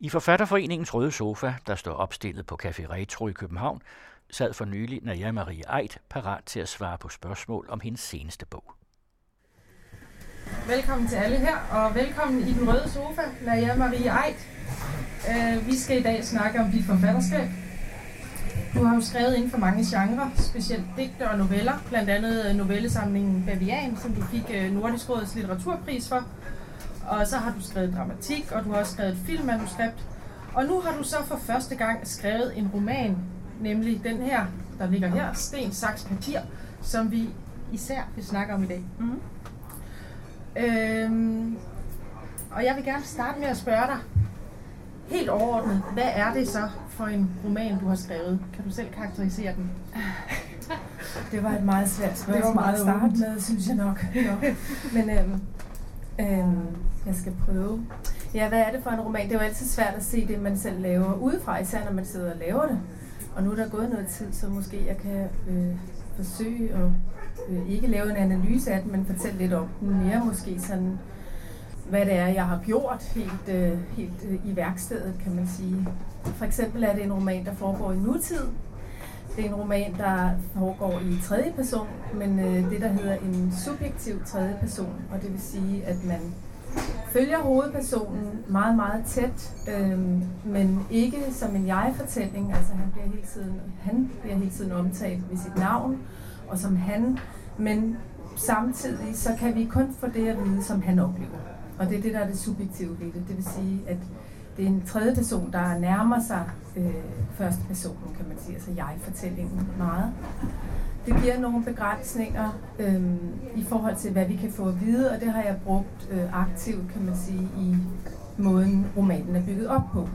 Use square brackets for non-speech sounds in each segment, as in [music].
I Forfatterforeningens Røde Sofa, der står opstillet på Café Retro i København, sad for nylig Naja Marie Eid parat til at svare på spørgsmål om hendes seneste bog. Velkommen til alle her, og velkommen i den røde sofa, Naja Marie Eid. Uh, vi skal i dag snakke om dit forfatterskab. Du har jo skrevet inden for mange genrer, specielt digte og noveller, blandt andet øh, novellesamlingen Bavian, som du fik øh, Nordisk Råds litteraturpris for. Og så har du skrevet dramatik, og du har også skrevet et filmmanuskript. Og nu har du så for første gang skrevet en roman, nemlig den her, der ligger her, Sten, Saks, Papir, som vi især vil snakke om i dag. Mm-hmm. Øhm, og jeg vil gerne starte med at spørge dig, helt overordnet, hvad er det så for en roman, du har skrevet? Kan du selv karakterisere den? [laughs] Det var et meget svært spørgsmål det var meget at starte med, synes jeg nok. [laughs] Men øhm, øhm, jeg skal prøve. Ja, hvad er det for en roman? Det er jo altid svært at se det, man selv laver udefra, især når man sidder og laver det. Og nu er der gået noget tid, så måske jeg kan øh, forsøge at øh, ikke lave en analyse af den, men fortælle lidt om den mere måske sådan, hvad det er, jeg har gjort helt, øh, helt øh, i værkstedet, kan man sige. For eksempel er det en roman, der foregår i nutid. Det er en roman, der foregår i tredje person, men øh, det, der hedder en subjektiv tredje person, og det vil sige, at man følger hovedpersonen meget, meget tæt, øh, men ikke som en jeg-fortælling. Altså han bliver hele tiden, han bliver hele tiden omtalt ved sit navn, og som han, men samtidig så kan vi kun få det at vide, som han oplever. Og det er det, der er det subjektive ved det. Det vil sige, at det er en tredje person, der nærmer sig øh, første personen, kan man sige, altså jeg-fortællingen meget. Det giver nogle begrænsninger øh, i forhold til, hvad vi kan få at vide, og det har jeg brugt øh, aktivt, kan man sige, i måden romanen er bygget op på.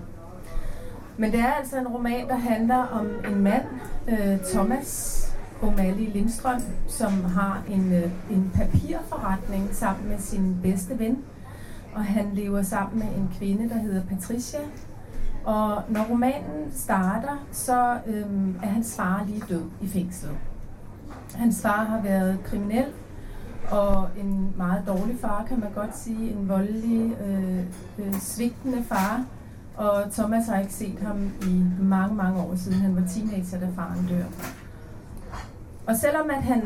Men det er altså en roman, der handler om en mand, øh, Thomas O'Malley Lindstrøm, som har en, øh, en papirforretning sammen med sin bedste ven, og han lever sammen med en kvinde, der hedder Patricia. Og når romanen starter, så øh, er hans far lige død i fængslet. Hans far har været kriminel, og en meget dårlig far, kan man godt sige. En voldelig, øh, øh, svigtende far. Og Thomas har ikke set ham i mange, mange år siden han var teenager, da faren dør. Og selvom at han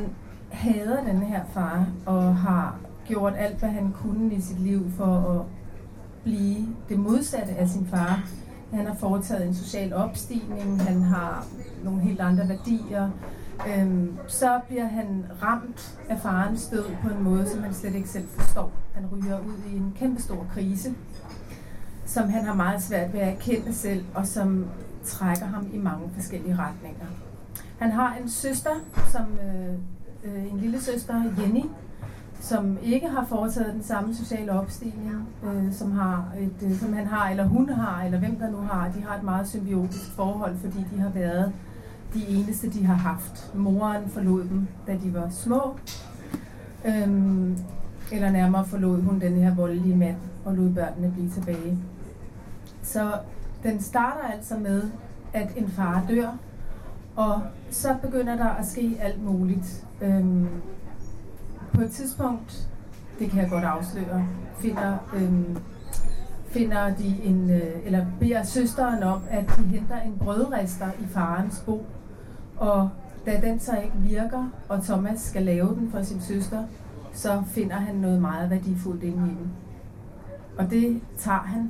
hader den her far, og har gjort alt, hvad han kunne i sit liv for at blive det modsatte af sin far. Han har foretaget en social opstigning, han har nogle helt andre værdier. Øhm, så bliver han ramt af farens død på en måde, som han slet ikke selv forstår. Han ryger ud i en kæmpestor krise, som han har meget svært ved at erkende selv, og som trækker ham i mange forskellige retninger. Han har en søster, som øh, øh, en lille søster, Jenny, som ikke har foretaget den samme sociale opstigning, øh, som, har et, øh, som han har, eller hun har, eller hvem der nu har. De har et meget symbiotisk forhold, fordi de har været de eneste, de har haft. Moren forlod dem, da de var små. Øhm, eller nærmere forlod hun den her voldelige mand og lod børnene blive tilbage. Så den starter altså med, at en far dør, og så begynder der at ske alt muligt. Øhm, på et tidspunkt, det kan jeg godt afsløre, finder, øhm, finder de en, øh, eller beder søsteren om, at de henter en brødrester i farens bo. Og da den så ikke virker, og Thomas skal lave den for sin søster, så finder han noget meget værdifuldt inde i den. Og det tager han.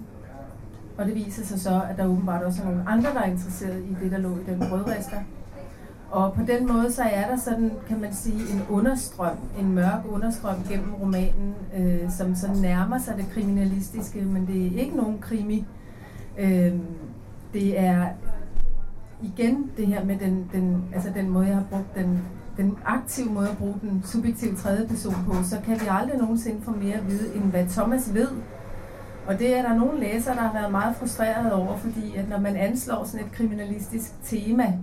Og det viser sig så, at der åbenbart også er nogle andre, der er interesseret i det, der lå i den brødrester. Og på den måde så er der sådan, kan man sige, en understrøm, en mørk understrøm gennem romanen, øh, som så nærmer sig det kriminalistiske, men det er ikke nogen krimi. Øh, det er igen det her med den, den, altså den måde, jeg har brugt den, den aktive måde at bruge den subjektive tredje person på, så kan vi aldrig nogensinde få mere at vide, end hvad Thomas ved. Og det er der nogle læsere, der har været meget frustreret over, fordi at når man anslår sådan et kriminalistisk tema,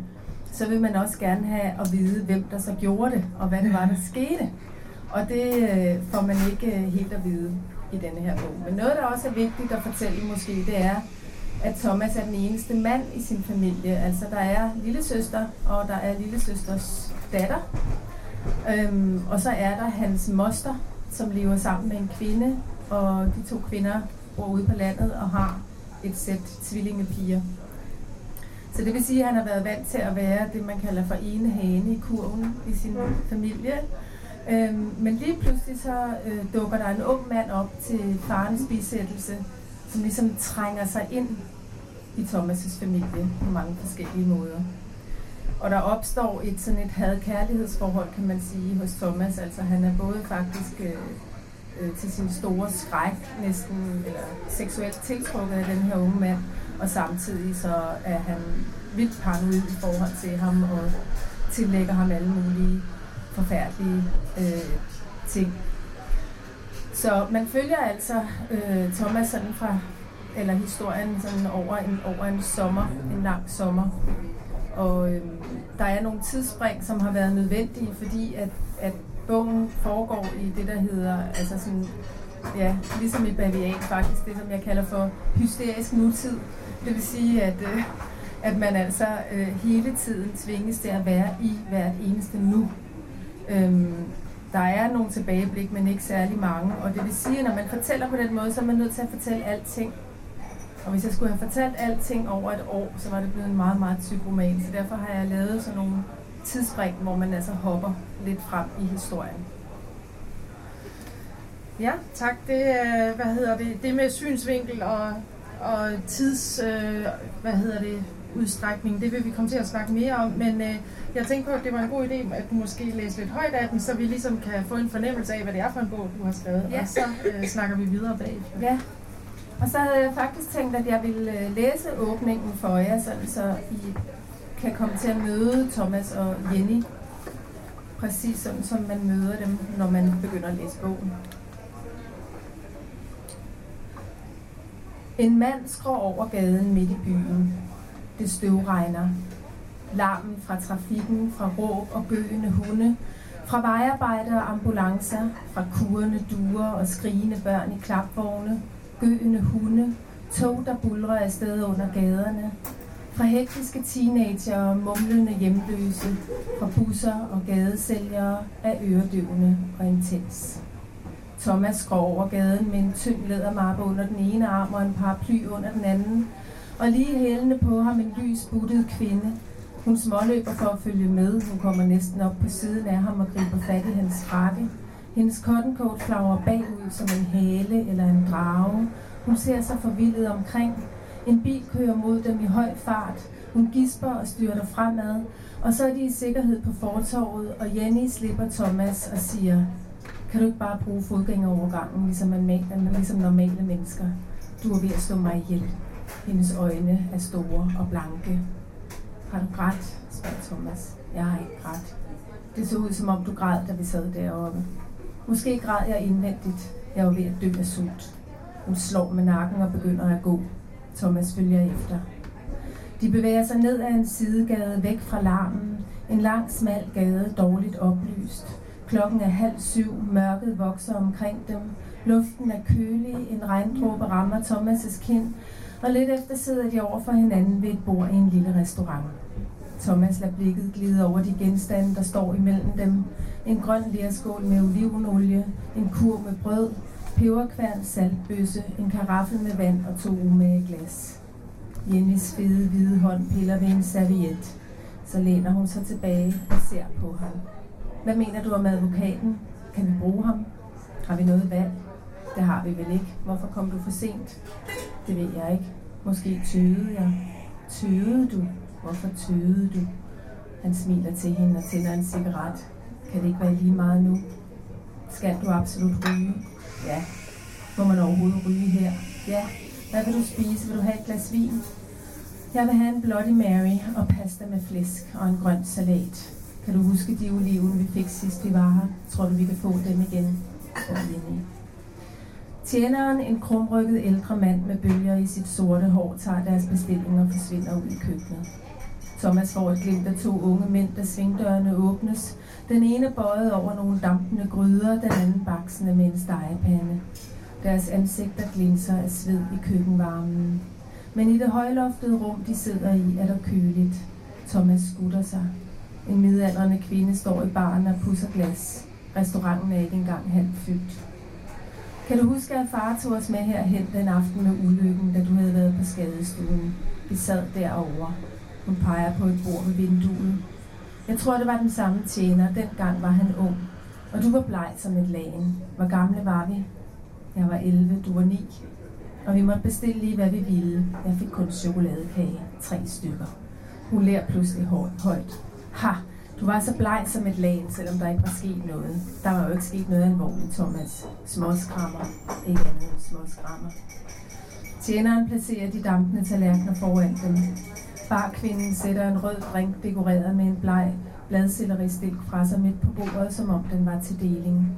så vil man også gerne have at vide, hvem der så gjorde det, og hvad det var, der skete. Og det øh, får man ikke øh, helt at vide i denne her bog. Men noget, der også er vigtigt at fortælle måske, det er, at Thomas er den eneste mand i sin familie. Altså, der er lille søster, og der er lille søsters datter. Øhm, og så er der hans moster, som lever sammen med en kvinde, og de to kvinder bor ude på landet og har et sæt tvillingepiger. Så det vil sige, at han har været vant til at være det, man kalder for ene hane i kurven i sin familie. Øhm, men lige pludselig så øh, dukker der en ung mand op til farens bisættelse, som ligesom trænger sig ind i Thomas' familie på mange forskellige måder. Og der opstår et sådan et had-kærlighedsforhold, kan man sige, hos Thomas. Altså han er både faktisk øh, øh, til sin store skræk næsten, eller seksuelt tiltrukket af den her unge mand, og samtidig så er han vildt paranoid i forhold til ham, og tillægger ham alle mulige forfærdelige øh, ting. Så man følger altså øh, Thomas sådan fra, eller historien sådan over en, over en sommer, en lang sommer. Og øh, der er nogle tidsspring, som har været nødvendige, fordi at, at bogen foregår i det, der hedder, altså sådan, ja, ligesom i Bavian faktisk, det som jeg kalder for hysterisk nutid. Det vil sige, at, øh, at man altså øh, hele tiden tvinges til at være i hvert eneste nu. Øhm, der er nogle tilbageblik, men ikke særlig mange. Og det vil sige, at når man fortæller på den måde, så er man nødt til at fortælle alting. Og hvis jeg skulle have fortalt alting over et år, så var det blevet en meget, meget tyk roman. Så derfor har jeg lavet sådan nogle tidsspring, hvor man altså hopper lidt frem i historien. Ja, tak. Det, hvad hedder det, det med synsvinkel og, og tids, øh, hvad hedder det, udstrækning, det vil vi komme til at snakke mere om, men øh, jeg tænkte på, at det var en god idé, at du måske læser lidt højt af den, så vi ligesom kan få en fornemmelse af, hvad det er for en bog, du har skrevet, ja. og så øh, snakker vi videre bagefter. Ja, og så havde jeg faktisk tænkt, at jeg ville øh, læse åbningen for jer, sådan, så I kan komme til at møde Thomas og Jenny, præcis sådan som man møder dem, når man begynder at læse bogen. En mand skrår over gaden midt i byen. Det støvregner. Larmen fra trafikken, fra råb og gøende hunde, fra vejarbejdere og ambulancer, fra kurende duer og skrigende børn i klapvogne, gøende hunde, tog, der bulrer afsted under gaderne, fra hektiske teenager og mumlende hjemløse, fra busser og gadesælgere er øredøvende og intens. Thomas går over gaden med en tynd lædermappe under den ene arm og en paraply under den anden, og lige hælende på ham en lys buttet kvinde. Hun småløber for at følge med. Hun kommer næsten op på siden af ham og griber fat i hans frakke. Hendes cotton coat flagrer bagud som en hale eller en drage. Hun ser sig forvildet omkring. En bil kører mod dem i høj fart. Hun gisper og styrter fremad, og så er de i sikkerhed på fortorvet, og Jenny slipper Thomas og siger, kan du ikke bare bruge fodgængerovergangen, ligesom, man, ligesom normale mennesker? Du er ved at slå mig ihjel. Hendes øjne er store og blanke. Har du grædt? spørger Thomas. Jeg har ikke grædt. Det så ud, som om du græd, da vi sad deroppe. Måske græd jeg indvendigt. Jeg var ved at dø af sult. Hun slår med nakken og begynder at gå. Thomas følger efter. De bevæger sig ned ad en sidegade væk fra larmen. En lang, smal gade, dårligt oplyst. Klokken er halv syv, mørket vokser omkring dem. Luften er kølig, en regndråbe rammer Thomas' kind, og lidt efter sidder de over for hinanden ved et bord i en lille restaurant. Thomas lader blikket glide over de genstande, der står imellem dem. En grøn lærskål med olivenolie, en kur med brød, peberkværn, saltbøsse, en karaffel med vand og to umage glas. Jennys fede hvide hånd piller ved en serviet. Så læner hun sig tilbage og ser på ham. Hvad mener du om advokaten? Kan vi bruge ham? Har vi noget valg? Det har vi vel ikke. Hvorfor kom du for sent? Det ved jeg ikke. Måske tøvede jeg. Tøvede du? Hvorfor tøvede du? Han smiler til hende og tænder en cigaret. Kan det ikke være lige meget nu? Skal du absolut ryge? Ja. Må man overhovedet ryge her? Ja. Hvad vil du spise? Vil du have et glas vin? Jeg vil have en Bloody Mary og pasta med flæsk og en grøn salat. Kan du huske de oliven, vi fik sidst vi var her? Tror du, vi kan få dem igen? Tjeneren, en krumrykket ældre mand med bølger i sit sorte hår, tager deres bestilling og forsvinder ud i køkkenet. Thomas får et glimt af to unge mænd, da svingdørene åbnes. Den ene bøjet over nogle dampende gryder, den anden baksende med en stegepande. Deres ansigter glinser af sved i køkkenvarmen. Men i det højloftede rum, de sidder i, er der køligt. Thomas skutter sig. En midaldrende kvinde står i baren og pusser glas. Restauranten er ikke engang halvt fyldt. Kan du huske, at far tog os med herhen den aften med ulykken, da du havde været på skadestuen? Vi sad derovre. Hun peger på et bord ved vinduet. Jeg tror, det var den samme tjener. Dengang var han ung. Og du var bleg som et lagen. Hvor gamle var vi? Jeg var 11, du var 9. Og vi måtte bestille lige, hvad vi ville. Jeg fik kun chokoladekage. Tre stykker. Hun lærer pludselig højt. Ha, du var så bleg som et lagen, selvom der ikke var sket noget. Der var jo ikke sket noget alvorligt, Thomas. Småskrammer. Ikke andet end småskrammer. Tjeneren placerer de dampende tallerkener foran dem. Barkvinden sætter en rød drink dekoreret med en bleg bladselleristilk fra sig midt på bordet, som om den var til deling.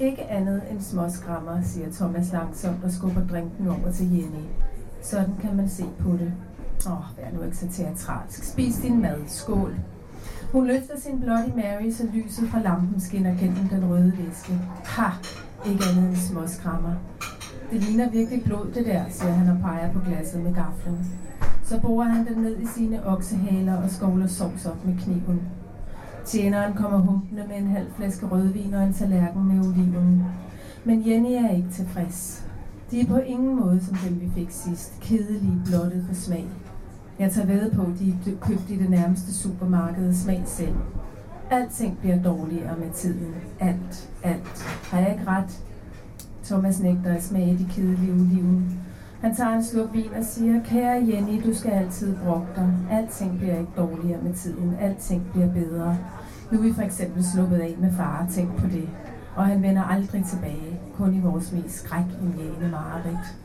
Ikke andet end småskrammer, siger Thomas langsomt og skubber drinken over til Jenny. Sådan kan man se på det. Åh, oh, vær nu ikke så teatralsk. Spis din mad. Skål. Hun løfter sin Bloody Mary, så lyset fra lampen skinner gennem den røde væske. Ha! Ikke andet end småskrammer. Det ligner virkelig blod, det der, siger han og peger på glasset med gaflen. Så borer han den ned i sine oksehaler og skovler sovs op med kniven. Tjeneren kommer humpende med en halv flaske rødvin og en tallerken med oliven. Men Jenny er ikke tilfreds. De er på ingen måde som dem, vi fik sidst. Kedelige, blottet for smag. Jeg tager ved på, at de er købt i det nærmeste supermarked smag selv. Alting bliver dårligere med tiden. Alt, alt. Har jeg ikke ret? Thomas nægter at smage de kedelige oliven. Han tager en sluk vin og siger, kære Jenny, du skal altid brokke dig. Alting bliver ikke dårligere med tiden. Alting bliver bedre. Nu er vi for eksempel sluppet af med far. Tænk på det. Og han vender aldrig tilbage. Kun i vores mest skrækindjagende mareridt.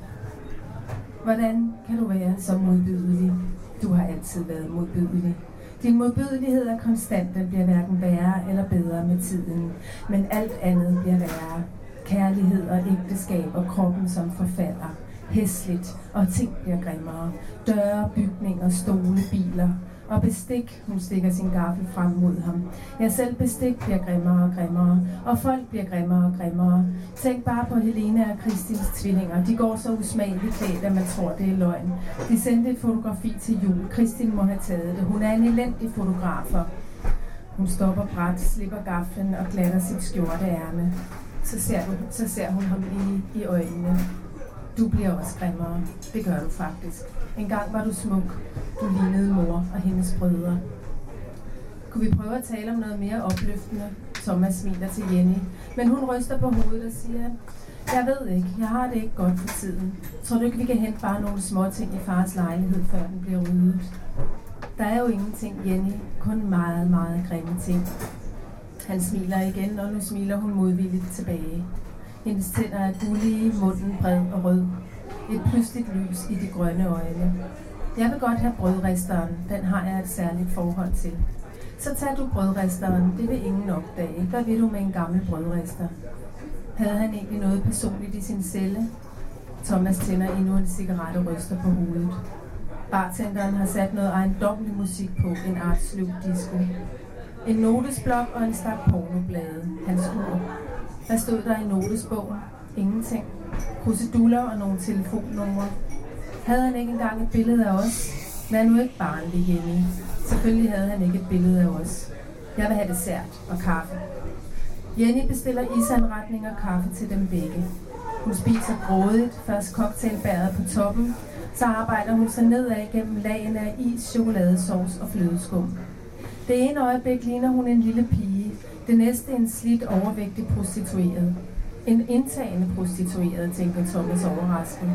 Hvordan kan du være så modbydelig? Du har altid været modbydelig. Din modbydelighed er konstant. Den bliver hverken værre eller bedre med tiden. Men alt andet bliver værre. Kærlighed og ægteskab og kroppen som forfalder hæsligt, og ting bliver grimmere. Døre, bygninger, stole, biler. Og bestik, hun stikker sin gaffel frem mod ham. Ja, selv bestik bliver grimmere og grimmere, og folk bliver grimmere og grimmere. Tænk bare på Helena og Kristins tvillinger. De går så usmageligt klædt, at man tror, det er løgn. De sendte et fotografi til jul. Kristin må have taget det. Hun er en elendig fotografer. Hun stopper bræt, slipper gaflen og glatter sit skjorteærme. Så ser, du, så ser hun ham lige i øjnene. Du bliver også grimmere. Det gør du faktisk. En gang var du smuk. Du lignede mor og hendes brødre. Kunne vi prøve at tale om noget mere opløftende? Thomas smiler til Jenny, men hun ryster på hovedet og siger, jeg ved ikke, jeg har det ikke godt for tiden. Tror du ikke, vi kan hente bare nogle små ting i fars lejlighed, før den bliver ryddet? Der er jo ingenting, Jenny. Kun meget, meget grimme ting. Han smiler igen, og nu smiler hun modvilligt tilbage. Hendes tænder er gullige, munden bred og rød. Et pludseligt lys i de grønne øjne. Jeg vil godt have brødristeren. Den har jeg et særligt forhold til. Så tag du brødristeren. Det vil ingen opdage. Hvad vil du med en gammel brødrister? Havde han egentlig noget personligt i sin celle? Thomas tænder endnu en cigaret og ryster på hovedet. Bartenderen har sat noget ejendommelig musik på, en art sløv disco. En notesblok og en stak pornoblade, hans ur. Hvad stod der i notesbogen? Ingenting. Kruseduller og nogle telefonnumre. Havde han ikke engang et billede af os? Vær nu ikke barnlig, hjemme. Selvfølgelig havde han ikke et billede af os. Jeg vil have dessert og kaffe. Jenny bestiller isanretning og kaffe til dem begge. Hun spiser grådigt, først cocktailbæret på toppen, så arbejder hun sig nedad gennem lagene af is, chokoladesauce og flødeskum. Det ene øjeblik ligner hun en lille pige, det næste en slidt overvægtig prostitueret. En indtagende prostitueret, tænker Thomas overrasket.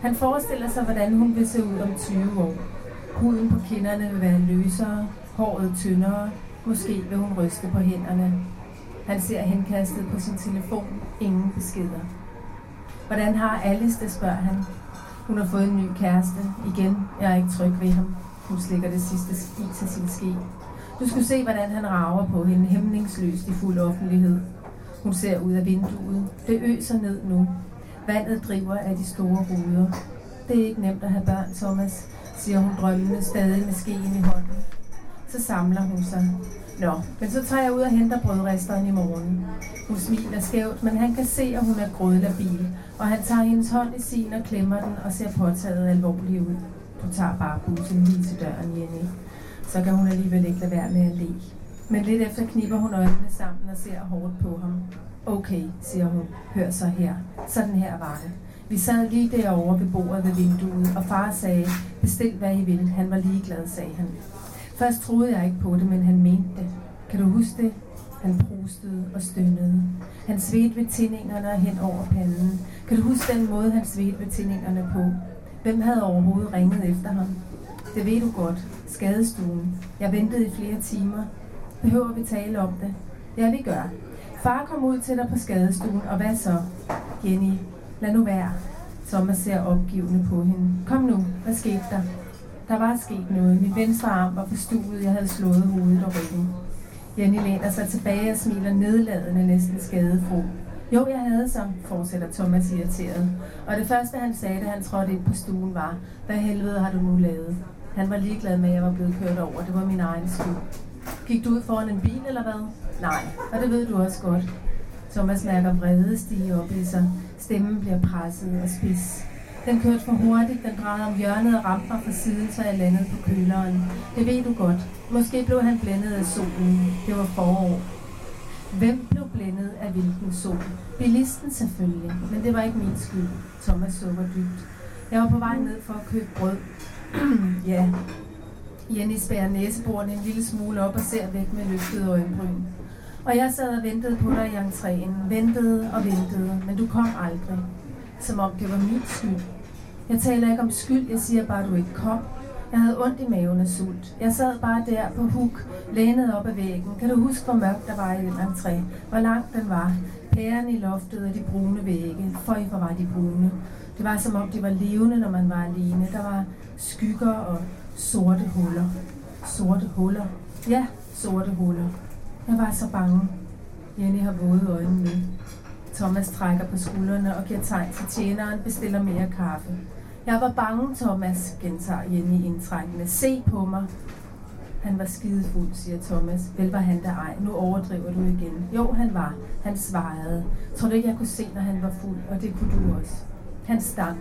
Han forestiller sig, hvordan hun vil se ud om 20 år. Huden på kinderne vil være løsere, håret tyndere, måske vil hun ryste på hænderne. Han ser henkastet på sin telefon, ingen beskeder. Hvordan har Alice det, spørger han. Hun har fået en ny kæreste. Igen, jeg er ikke tryg ved ham. Hun slikker det sidste is til sin ske. Du skulle se, hvordan han rager på hende hæmningsløst i fuld offentlighed. Hun ser ud af vinduet. Det øser ned nu. Vandet driver af de store ruder. Det er ikke nemt at have børn, Thomas, siger hun drømmende, stadig med skeen i hånden. Så samler hun sig. Nå, men så tager jeg ud og henter brødresteren i morgen. Hun smiler skævt, men han kan se, at hun er grødlabil, og han tager hendes hånd i sin og klemmer den og ser påtaget alvorlig ud. Du tager bare bussen lige til døren, Jenny så kan hun alligevel ikke lade være med at le. Men lidt efter kniber hun øjnene sammen og ser hårdt på ham. Okay, siger hun. Hør så her. Sådan her var det. Vi sad lige derovre ved bordet ved vinduet, og far sagde, bestil hvad I vil. Han var ligeglad, sagde han. Først troede jeg ikke på det, men han mente det. Kan du huske det? Han prustede og stønnede. Han svedte ved tindingerne og hen over panden. Kan du huske den måde, han svedte ved tindingerne på? Hvem havde overhovedet ringet efter ham? Det ved du godt. Skadestuen. Jeg ventede i flere timer. Behøver vi tale om det? Ja, vi gør. Far kom ud til dig på skadestuen, og hvad så? Jenny, lad nu være. Thomas ser opgivende på hende. Kom nu, hvad skete der? Der var sket noget. Min venstre arm var forstuet. Jeg havde slået hovedet og ryggen. Jenny læner sig tilbage og smiler nedladende, næsten skadefro. Jo, jeg havde så, fortsætter Thomas irriteret. Og det første, han sagde, da han trådte ind på stuen, var, hvad helvede har du nu lavet? Han var ligeglad med, at jeg var blevet kørt over. Det var min egen skyld. Gik du ud foran en bil, eller hvad? Nej, og det ved du også godt. Thomas mærker vrede stige op i sig. Stemmen bliver presset og spids. Den kørte for hurtigt, den drejede om hjørnet og ramte mig fra siden, så jeg landede på køleren. Det ved du godt. Måske blev han blændet af solen. Det var forår. Hvem blev blændet af hvilken sol? Bilisten selvfølgelig, men det var ikke min skyld. Thomas sukker dybt. Jeg var på vej ned for at købe brød ja. Jenny spærer næseborene en lille smule op og ser væk med løftede øjenbryn. Og jeg sad og ventede på dig i entréen. Ventede og ventede, men du kom aldrig. Som om det var min skyld. Jeg taler ikke om skyld, jeg siger bare, at du ikke kom. Jeg havde ondt i maven af sult. Jeg sad bare der på huk, lænet op ad væggen. Kan du huske, hvor mørkt der var i den entré? Hvor lang den var? Pæren i loftet og de brune vægge. Føj, hvor var de brune. Det var som om, de var levende, når man var alene. Der var skygger og sorte huller. Sorte huller. Ja, sorte huller. Jeg var så bange. Jenny har våde øjne nu. Thomas trækker på skuldrene og giver tegn til tjeneren, bestiller mere kaffe. Jeg var bange, Thomas, gentager Jenny indtrængende. Se på mig. Han var skidefuld, siger Thomas. Vel var han der ej. Nu overdriver du igen. Jo, han var. Han svarede. Tror du ikke, jeg kunne se, når han var fuld? Og det kunne du også. Han stank.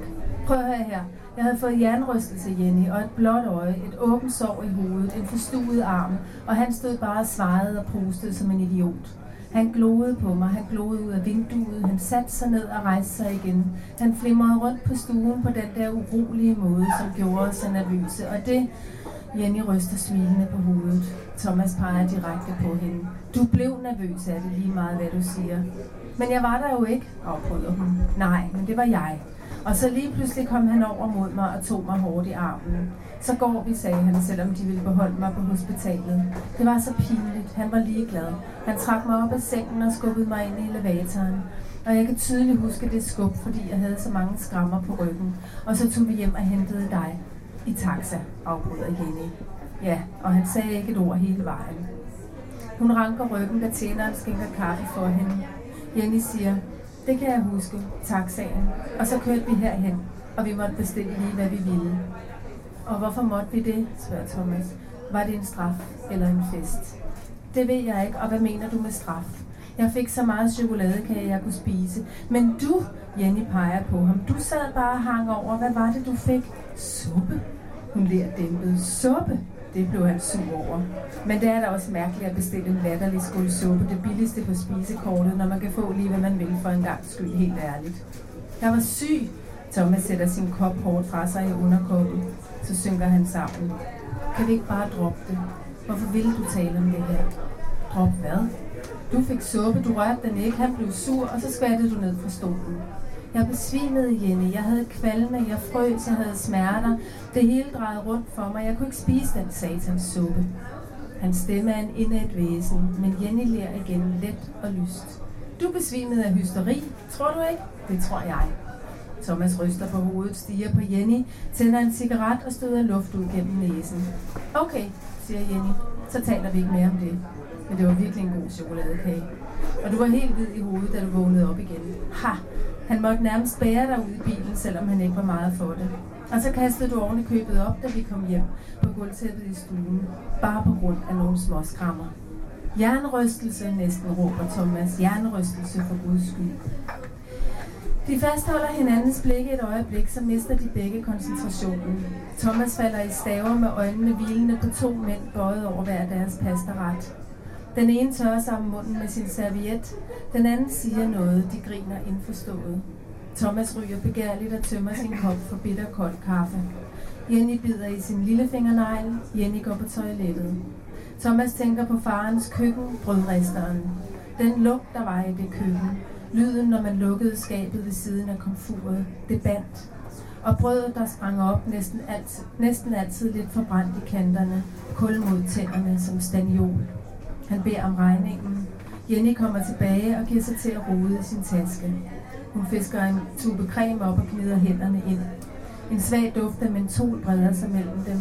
Prøv at høre her. Jeg havde fået jernrystelse, Jenny, og et blåt øje, et åbent sår i hovedet, en forstuet arm, og han stod bare og svarede og postede som en idiot. Han gloede på mig, han gloede ud af vinduet, han satte sig ned og rejste sig igen. Han flimrede rundt på stuen på den der urolige måde, som gjorde os så nervøse, og det, Jenny ryster smilende på hovedet. Thomas peger direkte på hende. Du blev nervøs af det lige meget, hvad du siger. Men jeg var der jo ikke, afbryder hun. Nej, men det var jeg. Og så lige pludselig kom han over mod mig og tog mig hårdt i armen. Så går vi, sagde han, selvom de ville beholde mig på hospitalet. Det var så pinligt. Han var ligeglad. Han trak mig op af sengen og skubbede mig ind i elevatoren. Og jeg kan tydeligt huske det skub, fordi jeg havde så mange skrammer på ryggen. Og så tog vi hjem og hentede dig. I taxa, afbryder Jenny. Ja, og han sagde ikke et ord hele vejen. Hun ranker ryggen, da tjeneren skænker kaffe for hende. Jenny siger, det kan jeg huske, taxaen. Og så kørte vi herhen, og vi måtte bestille lige, hvad vi ville. Og hvorfor måtte vi det, spørger Thomas. Var det en straf eller en fest? Det ved jeg ikke, og hvad mener du med straf? Jeg fik så meget chokoladekage, jeg kunne spise. Men du, Jenny peger på ham, du sad bare og hang over. Hvad var det, du fik? Suppe. Hun ler dæmpet. Suppe? Det blev han sur over. Men det er da også mærkeligt at bestille en latterlig skål suppe, det billigste på spisekortet, når man kan få lige, hvad man vil for en gang skyld, helt ærligt. Jeg var syg. Thomas sætter sin kop hårdt fra sig i underkoppen. Så synker han sammen. Kan vi ikke bare droppe det? Hvorfor vil du tale om det her? Drop hvad? Du fik suppe, du rørte den ikke, han blev sur, og så skvattede du ned fra stolen. Jeg besvimede, Jenny. Jeg havde kvalme, jeg frøs, jeg havde smerter. Det hele drejede rundt for mig. Jeg kunne ikke spise den satans suppe. Hans stemme er en indet væsen, men Jenny ler igen let og lyst. Du besvimede af hysteri, tror du ikke? Det tror jeg. Thomas ryster på hovedet, stiger på Jenny, tænder en cigaret og støder luft ud gennem næsen. Okay, siger Jenny, så taler vi ikke mere om det. Men det var virkelig en god chokoladekage. Og du var helt hvid i hovedet, da du vågnede op igen. Ha! Han måtte nærmest bære dig ud i bilen, selvom han ikke var meget for det. Og så kastede du oven i købet op, da vi kom hjem på gulvtæppet i stuen. Bare på grund af nogle små skrammer. Jernrystelse, næsten råber Thomas. Jernrystelse for Guds skyld. De fastholder hinandens blikke et øjeblik, så mister de begge koncentrationen. Thomas falder i staver med øjnene hvilende på to mænd bøjet over hver deres pastaret. Den ene tørrer sig om munden med sin serviet, den anden siger noget, de griner indforstået. Thomas ryger begærligt og tømmer sin kop for bitter kold kaffe. Jenny bider i sin lille fingernegl. Jenny går på toilettet. Thomas tænker på farens køkken, brødristeren. Den lugt, der var i det køkken. Lyden, når man lukkede skabet ved siden af komfuret. Det bandt. Og brødet, der sprang op næsten altid, næsten altid lidt forbrændt i kanterne. Kul mod tænderne som staniol. Han beder om regningen. Jenny kommer tilbage og giver sig til at rode i sin taske. Hun fisker en tube creme op og gnider hænderne ind. En svag duft af mentol breder sig mellem dem.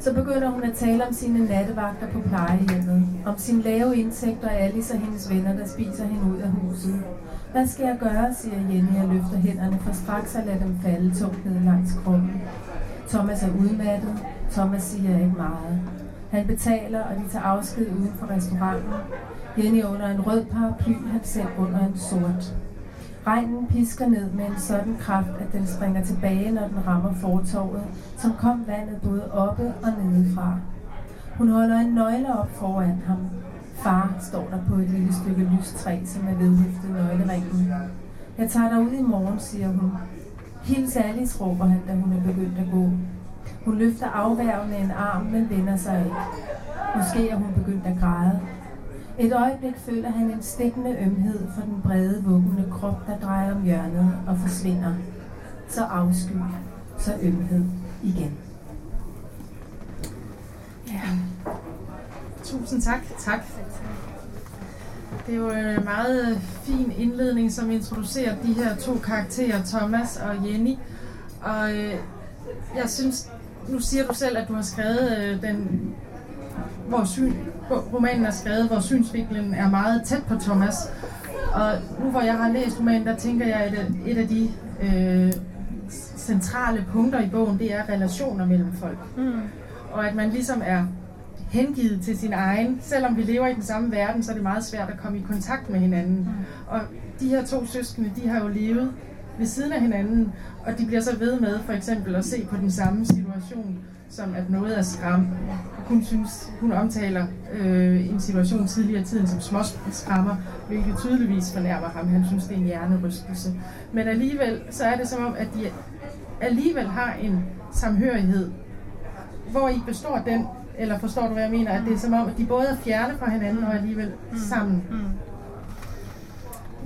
Så begynder hun at tale om sine nattevagter på plejehjemmet, om sin lave indtægt og Alice og hendes venner, der spiser hende ud af huset. Hvad skal jeg gøre, siger Jenny og løfter hænderne for straks at lade dem falde tungt ned langs kroppen. Thomas er udmattet. Thomas siger ikke meget. Han betaler, og de tager afsked uden for restauranten. Jenny under en rød paraply, han selv under en sort. Regnen pisker ned med en sådan kraft, at den springer tilbage, når den rammer fortorvet, som kom vandet både oppe og nedefra. Hun holder en nøgle op foran ham. Far står der på et lille stykke lystræ, som er vedhæftet nøgleringen. Jeg tager dig ud i morgen, siger hun. Hils Alice, råber han, da hun er begyndt at gå. Hun løfter afværgende en arm, men vender sig ikke. Måske er hun begyndt at græde. Et øjeblik føler han en stikkende ømhed for den brede, vuggende krop, der drejer om hjørnet og forsvinder. Så afsky, så ømhed igen. Ja. Tusind tak. Tak. Det er jo en meget øh, fin indledning, som introducerer de her to karakterer, Thomas og Jenny. Og øh, jeg synes, nu siger du selv, at du har skrevet øh, den, hvor syn, romanen er skrevet, hvor synsvinklen er meget tæt på Thomas. Og nu hvor jeg har læst romanen, der tænker jeg, at et af de øh, centrale punkter i bogen, det er relationer mellem folk. Mm. Og at man ligesom er hengivet til sin egen. Selvom vi lever i den samme verden, så er det meget svært at komme i kontakt med hinanden. Mm. Og de her to søskende, de har jo levet ved siden af hinanden, og de bliver så ved med for eksempel at se på den samme situation, som at noget er skram. Hun synes, hun omtaler øh, en situation tidligere i tiden som små skrammer, hvilket tydeligvis fornærmer ham. Han synes, det er en hjernerystelse. Men alligevel, så er det som om, at de alligevel har en samhørighed. Hvor I består den, eller forstår du, hvad jeg mener? At det er som om, at de både er fjerne fra hinanden og alligevel mm. sammen. Mm.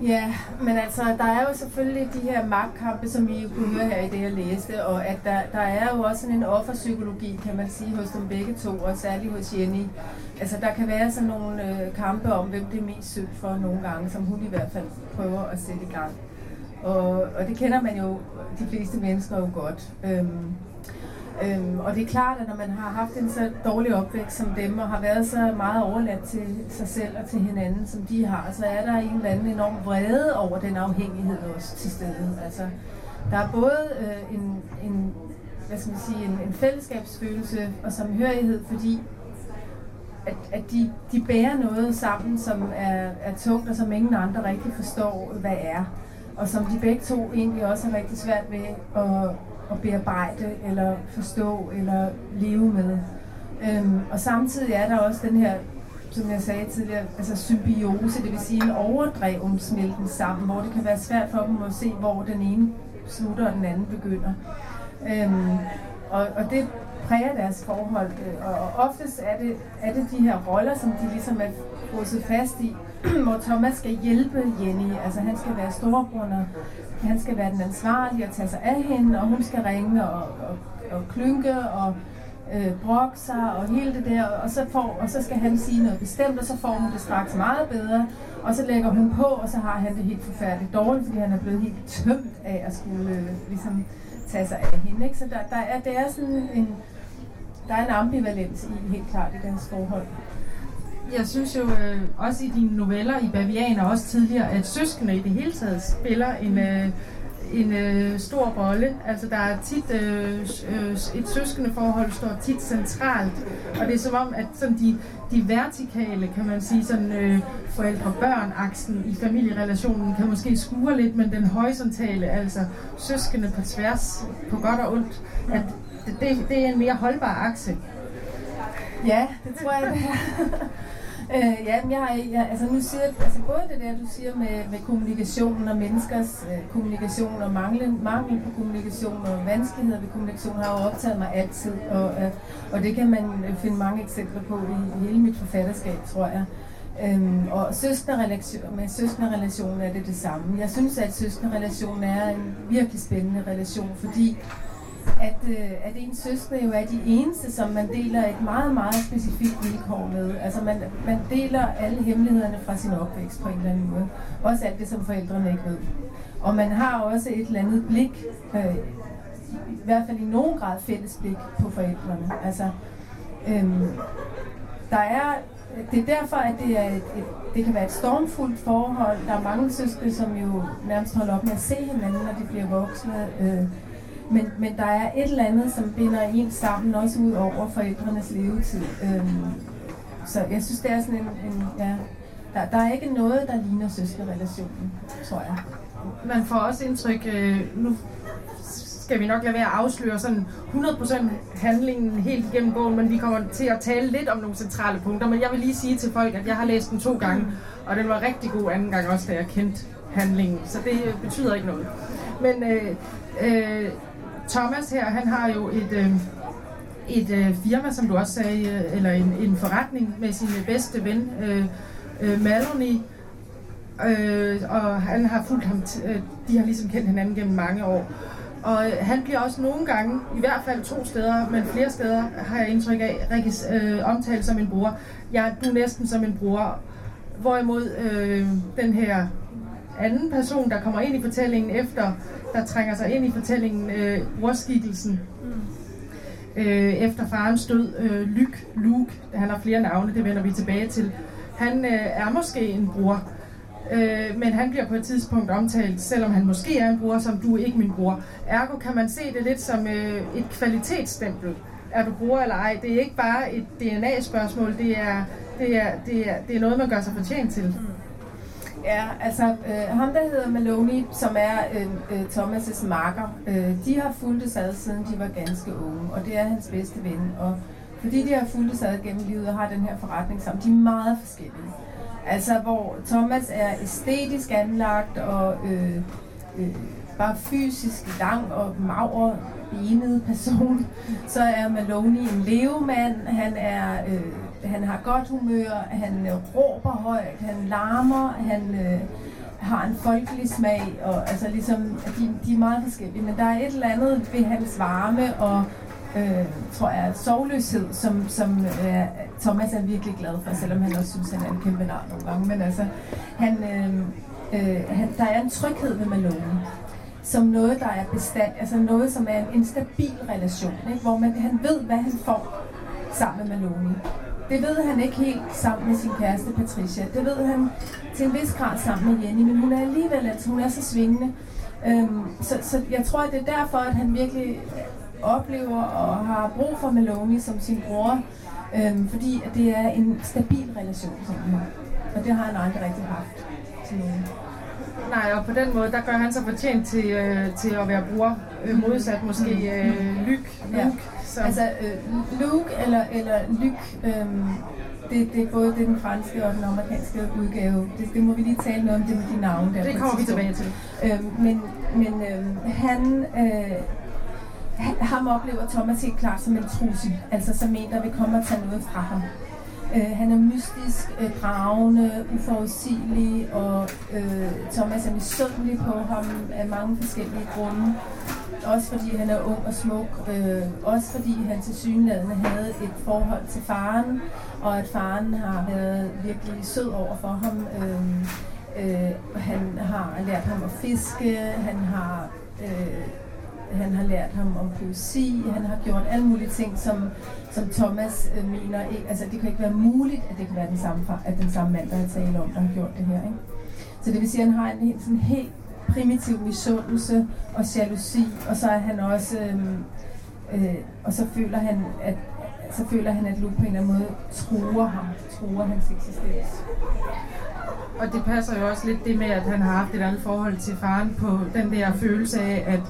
Ja, men altså, der er jo selvfølgelig de her magtkampe, som vi kunne høre her i det, jeg læste, og at der, der er jo også sådan en offerpsykologi, kan man sige, hos dem begge to, og særligt hos Jenny. Altså, der kan være sådan nogle øh, kampe om, hvem det er mest sødt for nogle gange, som hun i hvert fald prøver at sætte i gang. Og, og det kender man jo, de fleste mennesker jo godt. Øhm, Øhm, og det er klart, at når man har haft en så dårlig opvækst som dem, og har været så meget overladt til sig selv og til hinanden, som de har, så er der en eller anden enorm vrede over den afhængighed også til stede. Altså, der er både øh, en, en, hvad skal man sige, en, en fællesskabsfølelse og samhørighed, fordi at, at de, de bærer noget sammen, som er, er tungt, og som ingen andre rigtig forstår, hvad er. Og som de begge to egentlig også har rigtig svært ved at, at bearbejde, eller forstå, eller leve med. Øhm, og samtidig er der også den her, som jeg sagde tidligere, altså symbiose, det vil sige en overdreven smelten sammen, hvor det kan være svært for dem at se, hvor den ene slutter, og den anden begynder. Øhm, og, og det præger deres forhold. Øh, og, og oftest er det, er det de her roller, som de ligesom er frosset fast i, [clears throat] hvor Thomas skal hjælpe Jenny. Altså han skal være storebror, han skal være den ansvarlige og tage sig af hende, og hun skal ringe og, og, og klynke og øh, brokke sig og hele det der, og så, får, og så skal han sige noget bestemt, og så får hun det straks meget bedre, og så lægger hun på, og så har han det helt forfærdeligt dårligt, fordi han er blevet helt tømt af at skulle øh, ligesom tage sig af hende. Ikke? Så der, der er, det er sådan en, der er en ambivalens i helt klart i deres forhold jeg synes jo øh, også i dine noveller i Bavian og også tidligere, at søskende i det hele taget spiller en, øh, en øh, stor rolle. Altså der er tit, øh, øh, et søskende forhold står tit centralt, og det er som om, at sådan de, de vertikale, kan man sige, sådan øh, forældre-børn-aksen i familierelationen kan måske skure lidt, men den horisontale, altså søskende på tværs, på godt og ondt, at det, det er en mere holdbar akse. Ja, det tror jeg, det er. Øh, ja, men jeg, har, jeg, altså nu siger, altså både det der, du siger med, med kommunikationen og menneskers øh, kommunikation og manglen, mangel på kommunikation og vanskeligheder ved kommunikation har jo optaget mig altid, og, øh, og det kan man øh, finde mange eksempler på i, i hele mit forfatterskab, tror jeg. Øhm, og søsterrelation, med søskenderrelationen er det det samme. Jeg synes, at søskenderrelationen er en virkelig spændende relation, fordi at, øh, at ens søskende jo er de eneste, som man deler et meget, meget specifikt vilkår med. Altså man, man deler alle hemmelighederne fra sin opvækst på en eller anden måde. Også alt det, som forældrene ikke ved. Og man har også et eller andet blik, øh, i hvert fald i nogen grad fælles blik på forældrene. Altså, øh, der er det er derfor, at det, er et, et, det kan være et stormfuldt forhold. Der er mange søskende, som jo nærmest holder op med at se hinanden, når de bliver voksne. Øh, men, men der er et eller andet, som binder en sammen, også ud over forældrenes levetid. Øh, så jeg synes, det er sådan en... en ja, der, der er ikke noget, der ligner søskenrelationen, tror jeg. Man får også indtryk, øh, nu skal vi nok lade være at afsløre sådan 100% handlingen helt igennem bogen, men vi kommer til at tale lidt om nogle centrale punkter. Men jeg vil lige sige til folk, at jeg har læst den to gange, og den var rigtig god anden gang også, da jeg kendte handlingen. Så det betyder ikke noget. Men øh, øh, Thomas her, han har jo et, øh, et øh, firma, som du også sagde, øh, eller en, en forretning med sin bedste ven, øh, øh, Maloney, øh, og han har fulgt ham, øh, de har ligesom kendt hinanden gennem mange år. Og øh, han bliver også nogle gange, i hvert fald to steder, men flere steder har jeg indtryk af, regis, øh, omtalt som en bror. Jeg du er næsten som en bror. Hvorimod øh, den her anden person, der kommer ind i fortællingen efter, der trænger sig ind i fortællingen, øh, brorskikkelsen, øh, efter farens død, øh, Luke, Luke, han har flere navne, det vender vi tilbage til. Han øh, er måske en bror, Øh, men han bliver på et tidspunkt omtalt, selvom han måske er en bror, som du er ikke min bror. Ergo kan man se det lidt som øh, et kvalitetsstempel. Er du bror eller ej? Det er ikke bare et DNA-spørgsmål, det er, det, er, det, er, det er noget, man gør sig fortjent til. Mm. Ja, altså øh, ham der hedder Maloney, som er øh, øh Thomas' marker, øh, de har fulgt ad siden de var ganske unge, og det er hans bedste ven. Og fordi de har fulgt ad gennem livet og har den her forretning sammen, de er meget forskellige. Altså, hvor Thomas er æstetisk anlagt og øh, øh, bare fysisk lang og mager benet person, [laughs] så er Maloney en levemand. Han er øh, han har godt humør, han øh, råber højt, han larmer, han øh, har en folkelig smag, og altså ligesom, de, de er meget forskellige, men der er et eller andet ved hans varme og øh, tror jeg, sovløshed, som, som øh, Thomas er virkelig glad for, selvom han også synes, han er en kæmpe nar nogle gange. Men altså, han, øh, øh, han, der er en tryghed ved Malone, som noget, der er bestand, altså noget, som er en, en stabil relation, ikke? hvor man, han ved, hvad han får sammen med Malone. Det ved han ikke helt sammen med sin kæreste Patricia. Det ved han til en vis grad sammen med Jenny, men hun er alligevel, altså hun er så svingende. Øhm, så, så jeg tror, at det er derfor, at han virkelig oplever og har brug for Maloney som sin bror, øhm, fordi at det er en stabil relation, simpelthen. Og det har han aldrig rigtig haft til nogen. Nej, og på den måde, der gør han sig fortjent til, øh, til at være bror, øh, modsat måske mm. øh, Luke. Luke ja. som... Altså, øh, Luke eller, eller Luke, øh, det, det er både det, den franske og den amerikanske udgave. Det, det må vi lige tale noget om, det med de navne der. Det kommer vi tilbage til. Øh, men men øh, han... Øh, ham oplever Thomas helt klart som en trussel, altså som en, der vil komme og tage noget fra ham. Øh, han er mystisk, øh, dragende, uforudsigelig, og øh, Thomas er misundelig på ham af mange forskellige grunde. Også fordi han er ung og smuk, øh, også fordi han til synlædende havde et forhold til faren, og at faren har været virkelig sød over for ham. Øh, øh, han har lært ham at fiske, han har øh, han har lært ham om poesi, han har gjort alle mulige ting, som, som Thomas øh, mener, ikke, altså det kan ikke være muligt, at det kan være den samme, at den samme mand, der har talt om, der har gjort det her. Ikke? Så det vil sige, at han har en helt, sådan helt primitiv misundelse og jalousi, og så er han også, øh, øh, og så føler han, at så føler han, at Luke på en eller anden måde truer ham, truer hans eksistens. Og det passer jo også lidt det med, at han har haft et andet forhold til faren på den der følelse af, at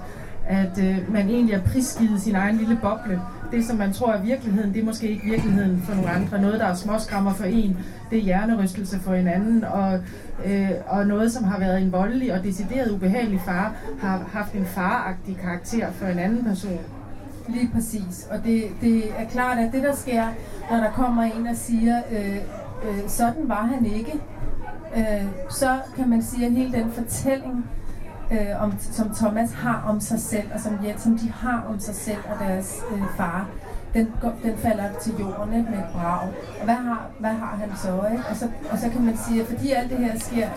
at øh, man egentlig er prisgivet sin egen lille boble. Det, som man tror er virkeligheden, det er måske ikke virkeligheden for nogle andre. Noget, der er småskrammer for en, det er hjernerystelse for en anden, og, øh, og noget, som har været en voldelig og decideret ubehagelig far, har haft en faragtig karakter for en anden person. Lige præcis. Og det, det er klart, at det der sker, når der kommer en og siger, øh, øh, sådan var han ikke, øh, så kan man sige, at hele den fortælling, øh, om, som Thomas har om sig selv, og som, Jens, som de har om sig selv og deres øh, far, den, den falder til jorden ikke, med et brag. Og hvad har, hvad har han så? Ikke? Og, så og så kan man sige, at fordi alt det her sker,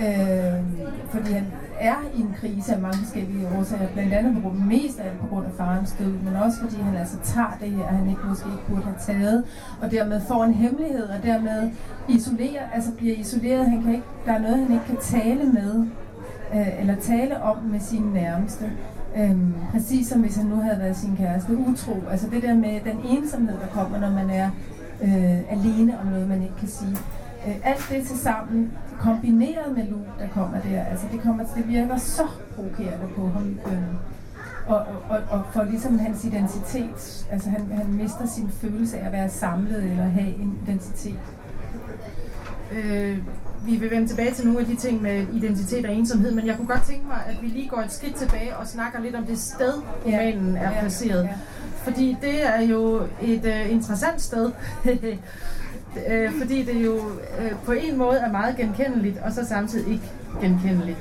øh, fordi han er i en krise af mange forskellige årsager, blandt andet på grund, mest af på grund af farens død, men også fordi han altså tager det her, han ikke måske ikke burde have taget, og dermed får en hemmelighed, og dermed isolerer, altså bliver isoleret, han kan ikke, der er noget, han ikke kan tale med, øh, eller tale om med sine nærmeste. Øhm, præcis som hvis han nu havde været sin kæreste utro. Altså det der med den ensomhed, der kommer, når man er øh, alene om noget, man ikke kan sige. Øh, alt det til sammen, kombineret med Lu, der kommer der, altså det, kommer, det virker så provokerende på ham. Øh, og, og, og for ligesom hans identitet, altså han, han mister sin følelse af at være samlet eller have en identitet. Øh, vi vil vende tilbage til nogle af de ting med identitet og ensomhed, men jeg kunne godt tænke mig, at vi lige går et skridt tilbage og snakker lidt om det sted, romanen er placeret. Ja. Fordi det er jo et uh, interessant sted. uh, [laughs] fordi det jo uh, på en måde er meget genkendeligt, og så samtidig ikke genkendeligt.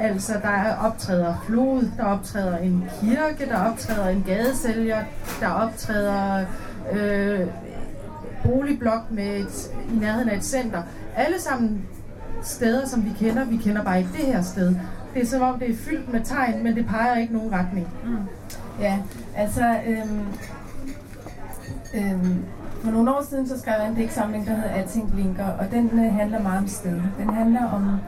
Altså, der optræder flod, der optræder en kirke, der optræder en gadesælger, der optræder øh, boligblok med et, i nærheden af et center. Alle sammen steder, som vi kender. Vi kender bare ikke det her sted. Det er som om, det er fyldt med tegn, men det peger ikke nogen retning. Mm. Ja, altså... Øhm, øhm, for nogle år siden, så skrev jeg en digtsamling, der hedder Alting Blinker, og den øh, handler meget om sted. Den handler om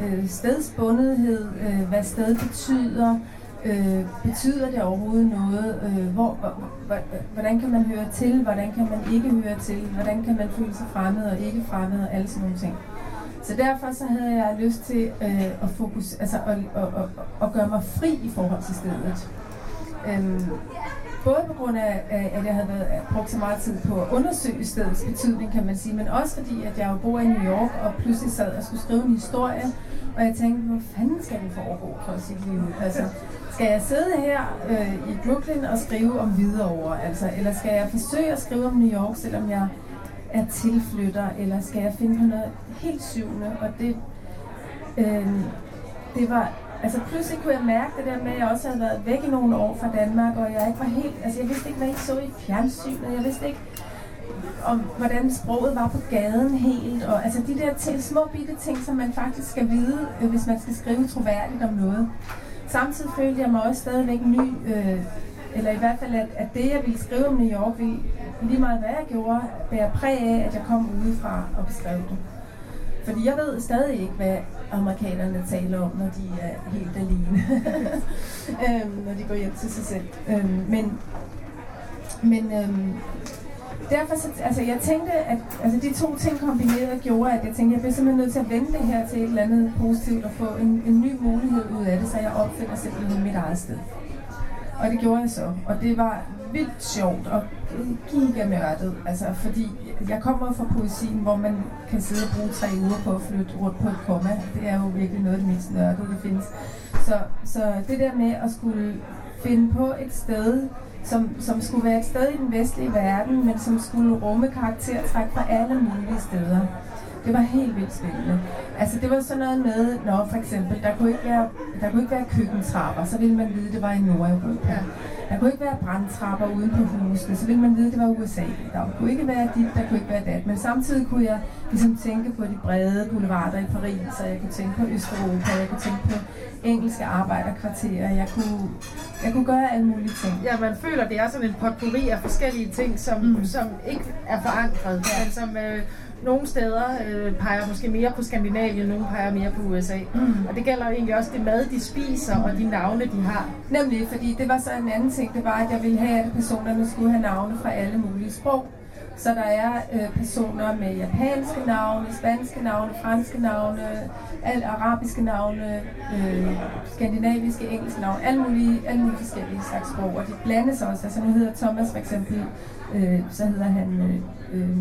øh, stedsbundethed, øh, hvad sted betyder, øh, betyder det overhovedet noget, øh, hvor, hvor, hvordan kan man høre til, hvordan kan man ikke høre til, hvordan kan man føle sig fremmed og ikke fremmed, og alle sådan nogle ting. Så derfor så havde jeg lyst til øh, at, fokus, altså at, at, at, at gøre mig fri i forhold til stedet. Øhm, både på grund af, at jeg havde været, øh, brugt så meget tid på at undersøge stedets betydning, kan man sige, men også fordi, at jeg jo bor i New York og pludselig sad og skulle skrive en historie, og jeg tænkte, hvor fanden skal det foregå for sit liv? Altså, skal jeg sidde her øh, i Brooklyn og skrive om Hvidovre, altså, eller skal jeg forsøge at skrive om New York, selvom jeg er tilflytter, eller skal jeg finde på noget helt syvende? Og det, øh, det var, altså pludselig kunne jeg mærke det der med, at jeg også havde været væk i nogle år fra Danmark, og jeg ikke var helt, altså jeg vidste ikke, hvad jeg så i fjernsynet, jeg vidste ikke, om hvordan sproget var på gaden helt, og altså de der ting, små bitte ting, som man faktisk skal vide, øh, hvis man skal skrive troværdigt om noget. Samtidig følte jeg mig også stadigvæk ny, øh, eller i hvert fald, at, at det, jeg ville skrive om New York, ville lige meget hvad jeg gjorde, bærer præg af, at jeg kom udefra og beskrev det. Fordi jeg ved stadig ikke, hvad amerikanerne taler om, når de er helt alene. [laughs] øhm, når de går hjem til sig selv. Øhm, men men øhm, derfor så, altså jeg tænkte, at altså de to ting kombineret gjorde, at jeg tænkte, at jeg bliver simpelthen nødt til at vende det her til et eller andet positivt og få en, en ny mulighed ud af det, så jeg opfinder simpelthen mit eget sted. Og det gjorde jeg så, og det var vildt sjovt og gigamørtet, altså fordi jeg kommer fra poesien, hvor man kan sidde og bruge tre uger på at flytte rundt på et komma. Det er jo virkelig noget af det mest nørdede, der findes. Så, så det der med at skulle finde på et sted, som, som skulle være et sted i den vestlige verden, men som skulle rumme karaktertræk fra alle mulige steder. Det var helt vildt spændende. Altså det var sådan noget med, når for eksempel, der kunne ikke være, der kunne ikke være køkkentrapper, så ville man vide, at det var i Nordeuropa. Ja. Der kunne ikke være brandtrapper uden på husene, så ville man vide, at det var USA. Der kunne ikke være dit, der kunne ikke være dat. Men samtidig kunne jeg ligesom tænke på de brede boulevarder i Paris, og jeg kunne tænke på Østeuropa, jeg kunne tænke på engelske arbejderkvarterer, jeg kunne, jeg kunne gøre alle mulige ting. Ja, man føler, det er sådan en potpourri af forskellige ting, som, mm. som ikke er forankret, ja. men som øh, nogle steder øh, peger måske mere på Skandinavien, nogle peger mere på USA. Mm. Og det gælder egentlig også det mad, de spiser, og de navne, de har. Nemlig, fordi det var så en anden ting, det var, at jeg ville have, at personerne skulle have navne fra alle mulige sprog. Så der er øh, personer med japanske navne, spanske navne, franske navne, alt arabiske navne, øh, skandinaviske, engelske navne, alle mulige, alle mulige forskellige slags sprog, og de blandes også. Altså nu hedder Thomas for eksempel, øh, så hedder han øh, øh,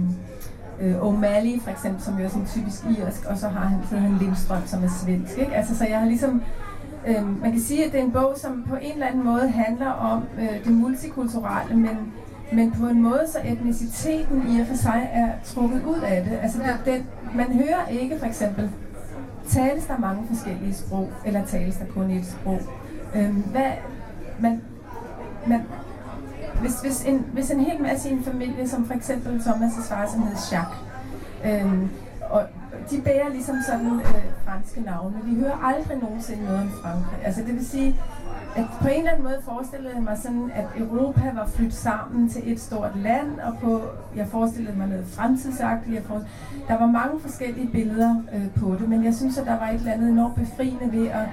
øh, O'Malley for eksempel, som jo er sådan typisk irsk, og så har han, så han Lindstrøm, som er svensk. Ikke? Altså, så jeg har ligesom, øh, man kan sige, at det er en bog, som på en eller anden måde handler om øh, det multikulturelle, men, men på en måde, så etniciteten i og for sig er trukket ud af det. Altså, det, den, man hører ikke for eksempel, tales der mange forskellige sprog, eller tales der kun et sprog. Øh, hvad, man, man, hvis, hvis, en, hvis en hel masse i en familie, som for eksempel Thomas' far, som hed Jacques, øhm, og de bærer ligesom sådan øh, franske navne. Vi hører aldrig nogensinde noget om Frankrig. Altså det vil sige, at på en eller anden måde forestillede jeg mig sådan, at Europa var flyttet sammen til et stort land, og på, jeg forestillede mig noget fremtidsagtigt. Jeg der var mange forskellige billeder øh, på det, men jeg synes, at der var et eller andet enormt befriende ved at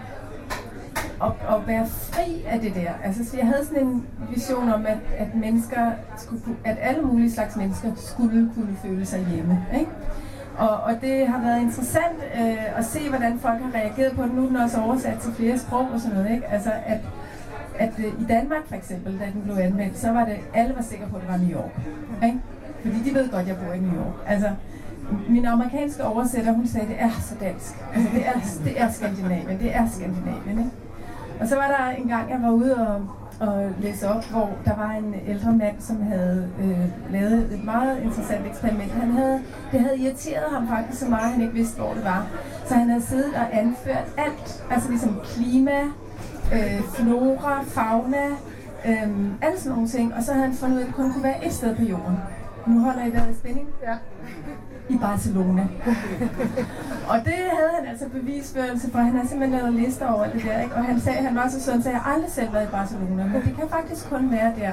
at, at være fri af det der. Altså, så jeg havde sådan en vision om, at, at mennesker skulle, at alle mulige slags mennesker skulle kunne føle sig hjemme. Ikke? Og, og det har været interessant øh, at se, hvordan folk har reageret på den. Nu er den også oversat til flere sprog og sådan noget. Ikke? Altså, at, at øh, i Danmark for eksempel, da den blev anvendt, så var det, alle var sikre på, at det var New York. Ikke? Fordi de ved godt, at jeg bor i New York. Altså, min amerikanske oversætter, hun sagde, at det er så dansk. Altså, det er, det er Skandinavien. Det er Skandinavien. Ikke? Og så var der en gang, jeg var ude og, at læse op, hvor der var en ældre mand, som havde øh, lavet et meget interessant eksperiment. Han havde, det havde irriteret ham faktisk så meget, at han ikke vidste, hvor det var. Så han havde siddet og anført alt, altså ligesom klima, øh, flora, fauna, øh, alle sådan nogle ting. Og så havde han fundet ud af, at det kun kunne være et sted på jorden. Nu holder I vejret i spænding. Ja i Barcelona. [laughs] og det havde han altså bevisførelse for. Han har simpelthen lavet lister over det der, ikke? Og han sagde, han var så sådan, at jeg aldrig selv været i Barcelona, men det kan faktisk kun være der.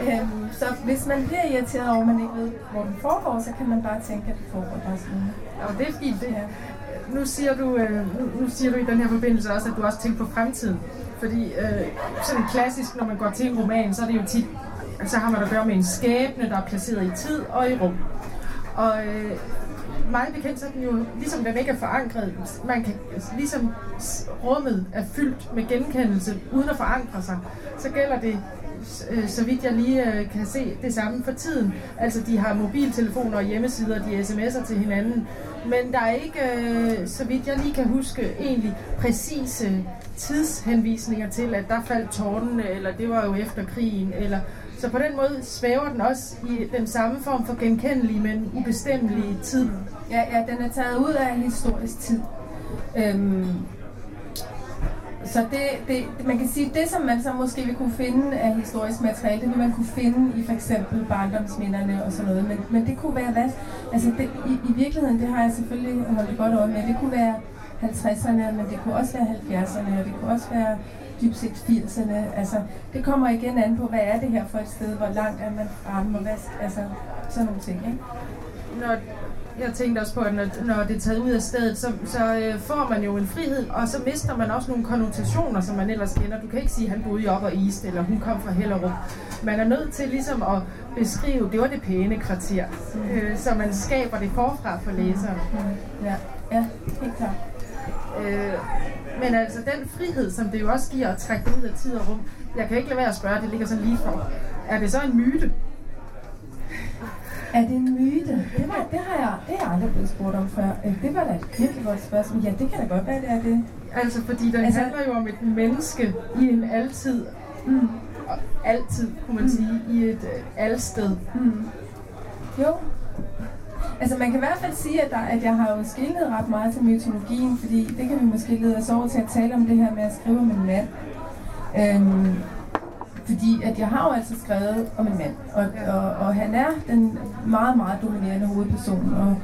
øhm, så hvis man bliver irriteret over, at man ikke ved, hvor den foregår, så kan man bare tænke, at det foregår i Barcelona. Ja, det er fint, det her. Nu siger, du, øh, nu, nu siger du i den her forbindelse også, at du også tænker på fremtiden. Fordi øh, sådan klassisk, når man går til en roman, så er det jo tit, så har man at gøre med en skæbne, der er placeret i tid og i rum. Og øh, meget bekendt så er den jo, ligesom den ikke er forankret, man kan, altså, ligesom rummet er fyldt med genkendelse uden at forankre sig, så gælder det øh, så vidt jeg lige øh, kan se det samme for tiden. Altså de har mobiltelefoner og hjemmesider, de sms'er til hinanden, men der er ikke, øh, så vidt jeg lige kan huske, egentlig præcise tidshenvisninger til, at der faldt tårnene, eller det var jo efter krigen, eller så på den måde svæver den også i den samme form for genkendelig, men ubestemmelig tid. Ja, ja den er taget ud af historisk tid. Øhm, så det, det, man kan sige, det som man så måske vil kunne finde af historisk materiale, det vil man kunne finde i for eksempel barndomsminderne og sådan noget, men, men det kunne være hvad? Altså det, i, i virkeligheden, det har jeg selvfølgelig holdt godt øje med, det kunne være 50'erne, men det kunne også være 70'erne, og det kunne også være dybt set 80'erne. Altså, det kommer igen an på, hvad er det her for et sted, hvor langt er man fremme, og hvad, altså sådan nogle ting, ikke? Når, jeg tænkte også på, at når, når det er taget ud af stedet, så, så øh, får man jo en frihed, og så mister man også nogle konnotationer, som man ellers kender. Du kan ikke sige, at han boede i op og East, eller hun kom fra Hellerup. Man er nødt til ligesom at beskrive, det var det pæne kvarter, mm. øh, så man skaber det forfra for læseren. Mm. Ja, ja, helt klart. Øh, men altså den frihed, som det jo også giver at trække ud af tid og rum, jeg kan ikke lade være at spørge, det ligger sådan lige for. Er det så en myte? Er det en myte? Det, var, det, har jeg, det har jeg aldrig blevet spurgt om før. Øh, det var da et virkelig godt spørgsmål. Ja, det kan da godt være, det er det. Altså, fordi den altså, handler jo om et menneske i en altid. Mm. Altid, kunne man mm. sige, i et uh, alsted. Mm. Jo, Altså man kan i hvert fald sige, at, der, at jeg har jo skillet ret meget til mytologien, fordi det kan vi måske lede os over til at tale om det her med at skrive om en mand. Øhm, fordi at jeg har jo altså skrevet om en mand, og, og, og han er den meget, meget dominerende hovedperson, og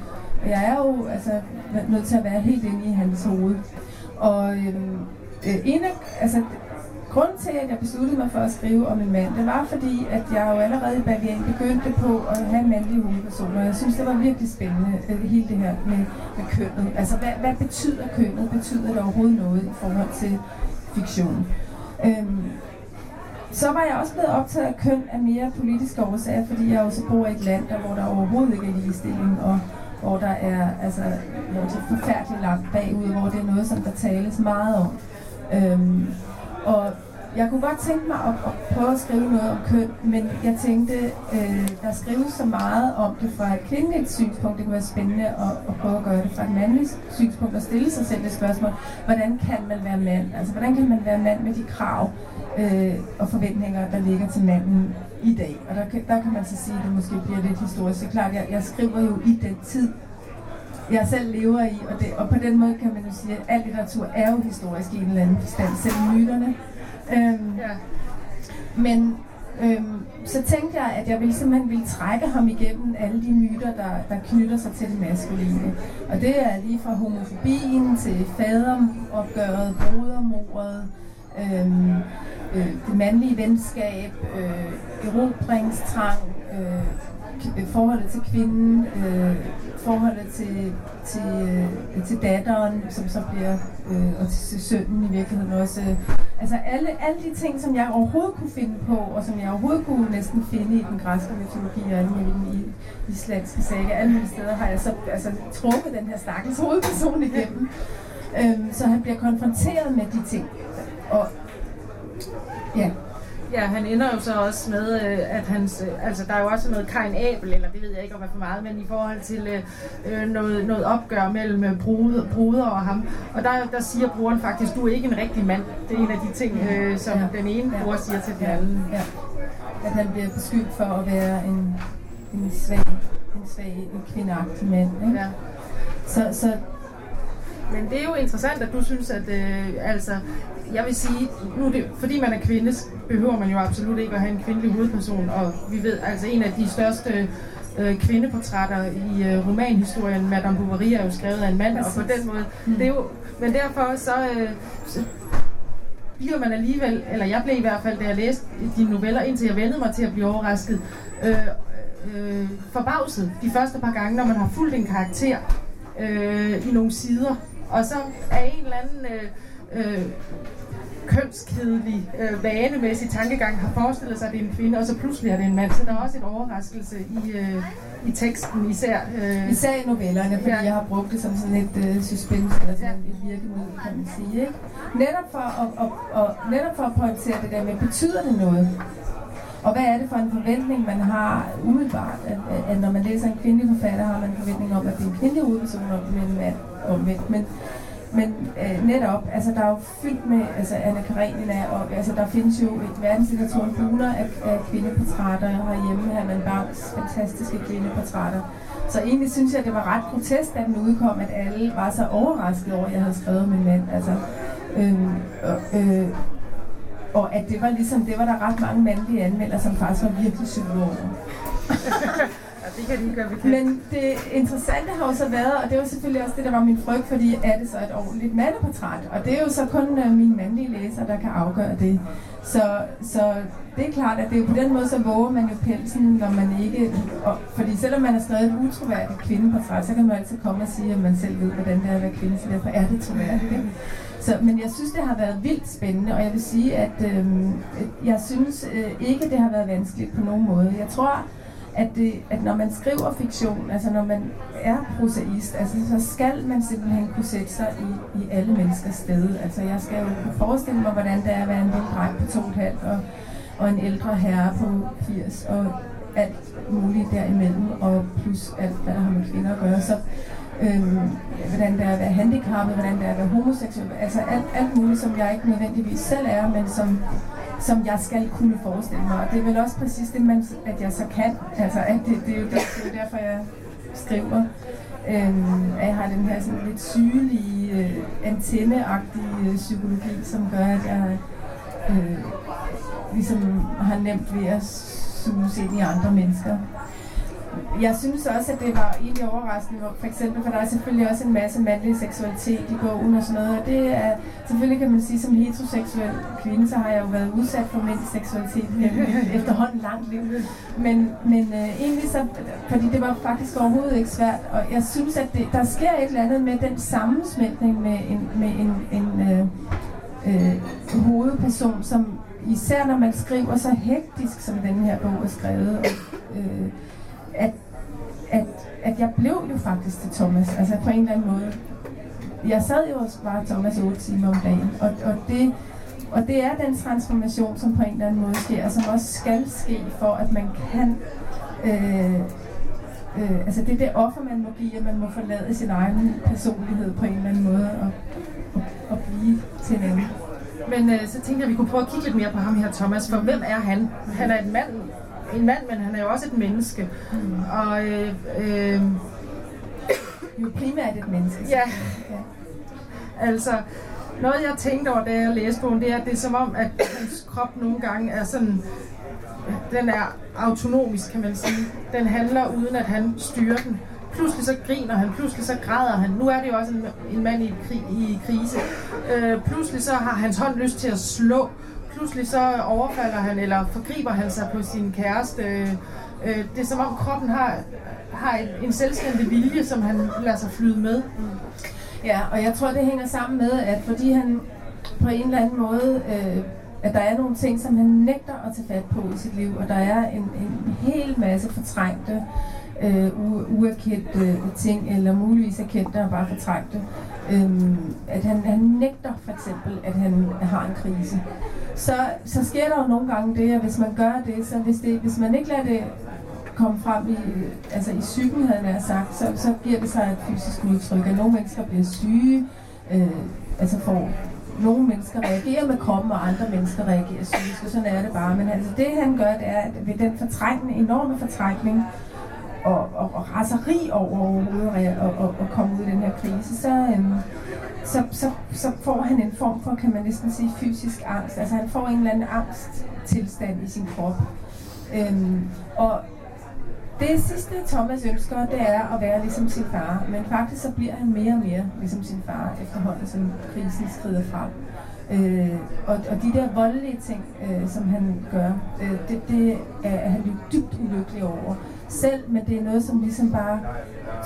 jeg er jo altså nødt til at være helt inde i hans hoved. Og øhm, øh, en af, altså, Grunden til, at jeg besluttede mig for at skrive om en mand, det var fordi, at jeg jo allerede i Bavian begyndte på at have mandlige hovedpersoner. Jeg synes, det var virkelig spændende, øh, hele det her med, med kønnet. Altså, hvad, hvad betyder kønnet? Betyder det overhovedet noget i forhold til fiktion? Øhm, så var jeg også blevet optaget af køn af mere politiske årsager, fordi jeg også bor i et land, der, hvor der overhovedet ikke er ligestilling, og hvor der er, altså, hvor det er forfærdeligt langt bagud, hvor det er noget, som der tales meget om. Øhm, og jeg kunne godt tænke mig at, at prøve at skrive noget om køn, men jeg tænkte, øh, der skrives så meget om det fra et kvindeligt synspunkt. Det kunne være spændende at, at prøve at gøre det fra et mandligt synspunkt og stille sig selv det spørgsmål, hvordan kan man være mand? Altså, hvordan kan man være mand med de krav øh, og forventninger, der ligger til manden i dag? Og der, der kan man så sige, at det måske bliver lidt historisk. Så klart, jeg, jeg skriver jo i den tid, jeg selv lever i, og, det, og på den måde kan man jo sige, at al litteratur er jo historisk i en eller anden forstand, selv myterne. Øhm, ja. Men øhm, så tænkte jeg, at jeg ville simpelthen ville trække ham igennem alle de myter, der, der knytter sig til det maskuline. Og det er lige fra homofobien til faderopgøret, brodermordet, øhm, øh, det mandlige venskab, øh, erobringstrang, øh, forholdet til kvinden, øh, forholdet til, til, øh, til datteren, som så bliver, øh, og til sønnen i virkeligheden også. Altså alle, alle de ting, som jeg overhovedet kunne finde på, og som jeg overhovedet kunne næsten finde i den græske mytologi og alle mulige islandske sager, alle mulige steder har jeg så altså, trukket den her stakkels hovedperson igennem. Øhm, så han bliver konfronteret med de ting. Og ja, Ja, han ender jo så også med, øh, at hans, øh, altså der er jo også noget Kain Abel, eller det ved jeg ikke om er for meget, men i forhold til øh, øh noget, noget opgør mellem bruder, bruder og ham. Og der, der siger brugeren faktisk, du er ikke en rigtig mand. Det er en af de ting, øh, som ja. den ene bror siger til den anden. Ja. At han bliver beskyldt for at være en, en svag, en svag en kvindeagtig mand. Ikke? Ja. Så, så men det er jo interessant, at du synes, at øh, altså, jeg vil sige, nu det, fordi man er kvinde, behøver man jo absolut ikke at have en kvindelig hovedperson, og vi ved, altså en af de største øh, kvindeportrætter i øh, romanhistorien, Madame Bovary, er jo skrevet af en mand, Præcis. og på den måde, mm. det er jo, men derfor så, øh, så bliver man alligevel, eller jeg blev i hvert fald, da jeg læste dine noveller, indtil jeg vendte mig til at blive overrasket, øh, øh, forbavset de første par gange, når man har fulgt en karakter øh, i nogle sider, og så er en eller anden øh, øh, kønskedelig, øh, vanemæssig tankegang har forestillet sig, at det er en kvinde, og så pludselig er det en mand. Så der er også en overraskelse i, øh, i teksten især. Øh. Især i novellerne, fordi ja. jeg har brugt det som sådan et øh, suspense, eller sådan ja. et virkemiddel, kan man sige. Ikke? Netop, for at, og, og, netop for at pointere det der med, betyder det noget? Og hvad er det for en forventning, man har umiddelbart? At, at når man læser en kvindelig forfatter, har man en forventning om, at det er en kvindelig hovedperson, og en mand omvendt. Men men øh, netop, altså der er jo fyldt med altså Anna Karenina, og altså der findes jo et verdenslitteratur buler af, af kvindeportrætter herhjemme, Herman Bangs fantastiske kvindeportrætter. Så egentlig synes jeg, det var ret grotesk, da den udkom, at alle var så overrasket over, at jeg havde skrevet min mand. Altså, øh, øh, og at det var ligesom, det var der ret mange mandlige anmeldere, som faktisk var virkelig sure over. [laughs] det kan de gøre Men det interessante har jo så været, og det var selvfølgelig også det, der var min frygt, fordi er det så et ordentligt mandeportræt? Og det er jo så kun uh, mine mandlige læsere, der kan afgøre det. Så, så det er klart, at det er jo på den måde, så våger man jo pelsen, når man ikke... Og, fordi selvom man har skrevet et utroværdigt kvindeportræt, så kan man altid komme og sige, at man selv ved, hvordan det er at være kvinde, så derfor er det troværdigt. Så, men jeg synes, det har været vildt spændende, og jeg vil sige, at øh, jeg synes øh, ikke, det har været vanskeligt på nogen måde. Jeg tror, at, det, at når man skriver fiktion, altså når man er prosaist, altså, så skal man simpelthen kunne sætte sig i, i alle menneskers sted. Altså jeg skal jo forestille mig, hvordan det er at være en lille dreng på to og, og en ældre herre på 80, og alt muligt derimellem, og plus alt, hvad der har med kvinder at gøre. Så øh, hvordan det er at være handicappet, hvordan det er at være homoseksuel, altså alt, alt muligt, som jeg ikke nødvendigvis selv er, men som som jeg skal kunne forestille mig. Og det er vel også præcis det, man, at jeg så kan. Altså, at det, det, er jo, det, det er jo derfor, jeg skriver. Øhm, at jeg har den her sådan lidt sygelige, øh, antenneagtige øh, psykologi, som gør, at jeg øh, ligesom har nemt ved at suge ind i andre mennesker jeg synes også, at det var egentlig overraskende, for eksempel, for der er selvfølgelig også en masse mandlig seksualitet i bogen og sådan noget, og det er, selvfølgelig kan man sige, som heteroseksuel kvinde, så har jeg jo været udsat for mandlig seksualitet efterhånden langt liv. Men, men øh, egentlig så, fordi det var faktisk overhovedet ikke svært, og jeg synes, at det, der sker et eller andet med den sammensmeltning med en, med en, en øh, øh, hovedperson, som især når man skriver så hektisk, som den her bog er skrevet, og, øh, at, at, at jeg blev jo faktisk til Thomas, altså på en eller anden måde. Jeg sad jo også bare Thomas 8 timer om dagen, og, og det og det er den transformation, som på en eller anden måde sker, og som også skal ske, for at man kan... Øh, øh, altså det er det offer, man må give, at man må forlade sin egen personlighed på en eller anden måde, og, og, og blive til en anden. Men øh, så tænkte jeg, at vi kunne prøve at kigge lidt mere på ham her, Thomas, for hvem er han? Han er en mand, en mand men han er jo også et menneske. Mm. Og øh, øh, jo primært et menneske. Ja. ja. Altså, noget jeg tænkte over, da jeg læste bogen, det er, at det er som om, at hans krop nogle gange er sådan, den er autonomisk, kan man sige. Den handler uden, at han styrer den. Pludselig så griner han, pludselig så græder han. Nu er det jo også en, en mand i, krig, i krise. Øh, pludselig så har hans hånd lyst til at slå. Pludselig så overfalder han, eller forgriber han sig på sin kæreste. Øh, øh det er som om kroppen har, har en, selvstændig vilje, som han lader sig flyde med. Mm. Ja, og jeg tror, det hænger sammen med, at fordi han på en eller anden måde, øh, at der er nogle ting, som han nægter at tage fat på i sit liv, og der er en, en hel masse fortrængte, øh, uerkendte ting, eller muligvis erkendte og bare fortrængte. Øh, Øhm, at han, han nægter for eksempel, at han har en krise. Så, så sker der jo nogle gange det, at hvis man gør det, så hvis, det, hvis man ikke lader det komme frem i, altså i psyken, havde jeg sagt, så, så giver det sig et fysisk udtryk, at nogle mennesker bliver syge, øh, altså får nogle mennesker reagerer med kroppen, og andre mennesker reagerer psykisk, og sådan er det bare. Men altså det han gør, det er, at ved den fortrængning, enorme fortrængning, og, og, og raseri over overhovedet og, og, og komme ud i den her krise, så, øhm, så, så, så får han en form for, kan man næsten sige, fysisk angst. Altså han får en eller anden angsttilstand i sin krop. Øhm, og det sidste Thomas ønsker, det er at være ligesom sin far, men faktisk så bliver han mere og mere ligesom sin far efterhånden, som krisen skrider frem. Øh, og, og de der voldelige ting, øh, som han gør, øh, det, det er, er han jo dybt ulykkelig over. Selv, men det er noget, som ligesom bare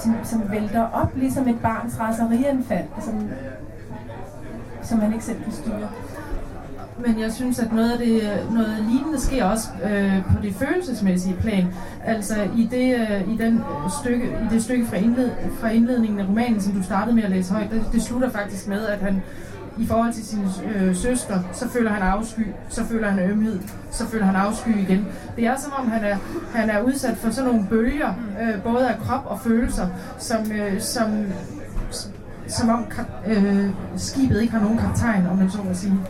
som, som vælter op, ligesom et barns raserianfald, som, som man ikke selv kan styre. Men jeg synes, at noget af det, noget lignende sker også øh, på det følelsesmæssige plan. Altså i det, øh, i den øh, stykke, i det stykke fra, indled, fra indledningen af romanen, som du startede med at læse højt, det, det slutter faktisk med, at han i forhold til sin øh, søster, så føler han afsky, så føler han ømhed, så føler han afsky igen. Det er som om, han er, han er udsat for sådan nogle bølger, øh, både af krop og følelser, som, øh, som, som om øh, skibet ikke har nogen kaptajn, om man så må sige.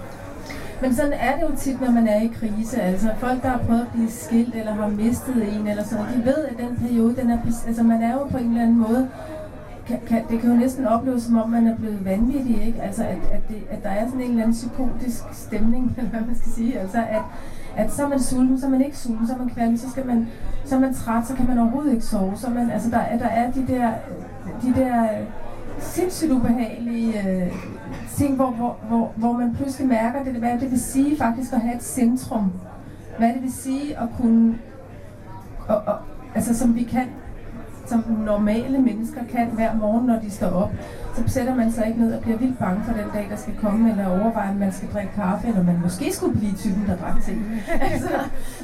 Men sådan er det jo tit, når man er i krise. Altså folk, der har prøvet at blive skilt, eller har mistet en, eller sådan de ved, at den periode, den er, altså man er jo på en eller anden måde, kan, kan, det kan jo næsten opleves, som om man er blevet vanvittig, ikke? Altså, at, at, det, at der er sådan en eller anden psykotisk stemning, [laughs] eller hvad man skal sige. Altså, at, at så er man sulten, så er man ikke sulten, så er man kvalm, så, skal man, så er man træt, så kan man overhovedet ikke sove. Så man, altså, der, der er de der, de der sindssygt ubehagelige øh, ting, hvor, hvor, hvor, hvor man pludselig mærker, det, hvad det vil sige faktisk at have et centrum. Hvad det vil sige at kunne, og, og, altså som vi kan, som normale mennesker kan hver morgen, når de står op, så sætter man sig ikke ned og bliver vildt bange for den dag, der skal komme, eller overvejer, om man skal drikke kaffe, eller man måske skulle blive typen, der drak te. [laughs] altså,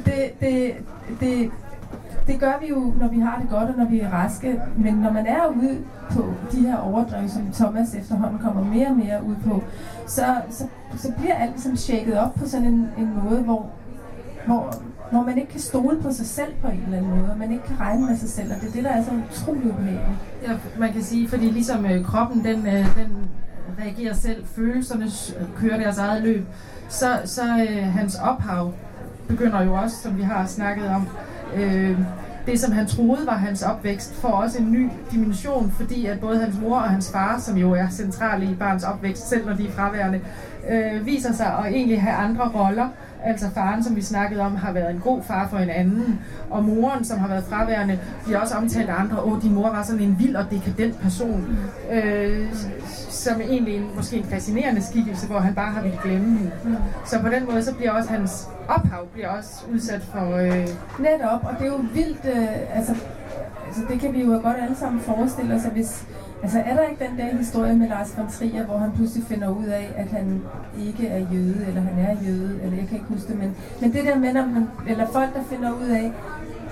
det, det, det, det gør vi jo, når vi har det godt og når vi er raske. Men når man er ude på de her overdrev, som Thomas efterhånden kommer mere og mere ud på, så, så, så bliver alt ligesom shaket op på sådan en, en måde, hvor, hvor, hvor man ikke kan stole på sig selv på en eller anden måde, og man ikke kan regne med sig selv, og det er det, der er så utroligt ubehageligt. Ja, man kan sige, fordi ligesom øh, kroppen, den, øh, den reagerer selv, følelserne kører deres eget løb, så, så øh, hans ophav begynder jo også, som vi har snakket om, øh, det, som han troede var hans opvækst, får også en ny dimension, fordi at både hans mor og hans far, som jo er centrale i barns opvækst, selv når de er fraværende, øh, viser sig at egentlig have andre roller. Altså faren, som vi snakkede om, har været en god far for en anden, og moren, som har været fraværende, bliver også omtalt af andre. Åh, din mor var sådan en vild og dekadent person, øh, som egentlig en, måske en fascinerende skikkelse, hvor han bare har ville glemme hende. Så på den måde, så bliver også hans ophav bliver også udsat for... Øh... Netop, og det er jo vildt, øh, altså, altså det kan vi jo godt alle sammen forestille os, at hvis, Altså er der ikke den der historie med Lars von Trier, hvor han pludselig finder ud af, at han ikke er jøde, eller han er jøde, eller jeg kan ikke huske det, men, men det der med, når man, eller folk, der finder ud af,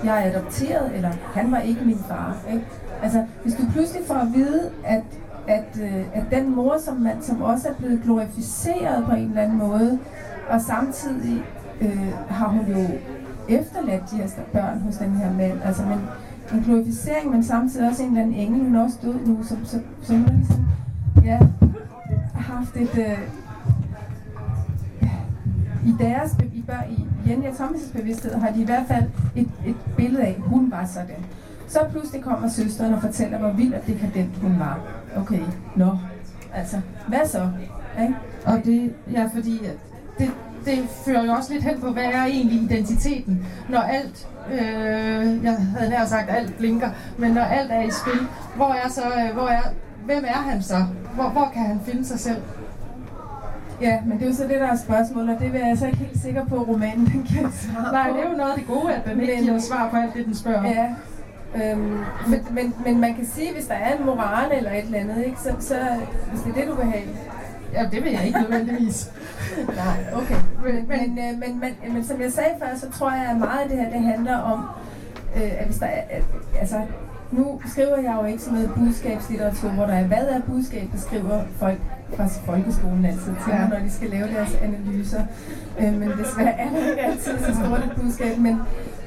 jeg er adopteret, eller han var ikke min far. Ikke? Altså, hvis du pludselig får at vide, at, at, øh, at den mor, som, man, som også er blevet glorificeret på en eller anden måde, og samtidig øh, har hun jo efterladt de her børn hos den her mand. Altså, men, en glorificering, men samtidig også en eller anden engel, hun er også død nu, som, som, som hun ligesom, ja, har haft et, øh, i deres, i, bør, i Jenny og Thomas' bevidsthed, har de i hvert fald et, et billede af, hun var sådan. Så pludselig kommer søsteren og fortæller, hvor vild og dekadent hun var. Okay, nå, no. altså, hvad så? Ikke? Og det, ja, fordi det, det fører jo også lidt hen på, hvad er egentlig identiteten, når alt, øh, jeg havde nær sagt, alt blinker, men når alt er i spil, hvor er så, øh, hvor er, hvem er han så? Hvor, hvor kan han finde sig selv? Ja, men det er jo så det, der er spørgsmål, og det vil jeg så ikke helt sikker på, at romanen den giver svar Nej, det er jo noget af det gode, at den ikke men, giver svar på alt det, den spørger Ja, Øhm, men, men, men man kan sige, hvis der er en moral eller et eller andet, ikke, så, så hvis det er det, du vil have, Ja, det vil jeg ikke nødvendigvis. Nej, okay. Men, men, men, øh, men, men, men som jeg sagde før, så tror jeg, at meget af det her, det handler om, øh, at hvis der er, at, altså, nu skriver jeg jo ikke sådan noget budskabslitteratur, hvor der er, hvad er budskab, der skriver folk fra folkeskolen altid til ja. når de skal lave deres analyser. Øh, men desværre er det ikke altid så stort et budskab, men,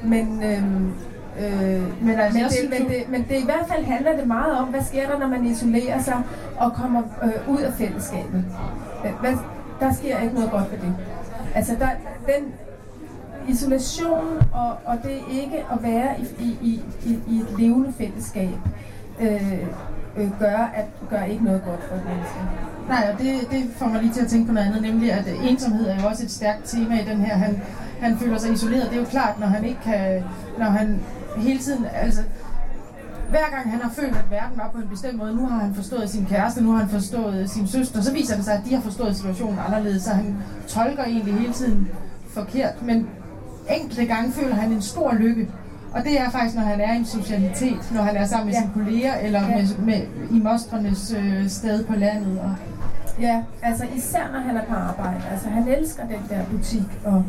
men øh, Øh, men, altså, men, det, men, det, men det i hvert fald handler det meget om, hvad sker der, når man isolerer sig og kommer øh, ud af fællesskabet. Hvad, der sker ikke noget godt ved det. Altså, der, den isolation og, og det ikke at være i, i, i, i et levende fællesskab, øh, øh, gør, at gør ikke noget godt for et menneske. Nej, og det, det får mig lige til at tænke på noget andet, nemlig at ensomhed er jo også et stærkt tema i den her. Han, han føler sig isoleret. Det er jo klart, når han ikke kan, når han hele tiden, altså hver gang han har følt, at verden var på en bestemt måde, nu har han forstået sin kæreste, nu har han forstået sin søster, så viser det sig, at de har forstået situationen anderledes, så han tolker egentlig hele tiden forkert. Men enkelte gange føler han en stor lykke, og det er faktisk, når han er i en socialitet, når han er sammen med ja. sine kolleger, eller ja. med, med, i mostrenes øh, sted på landet. Og... Ja, altså især når han er på arbejde. Altså han elsker den der butik, og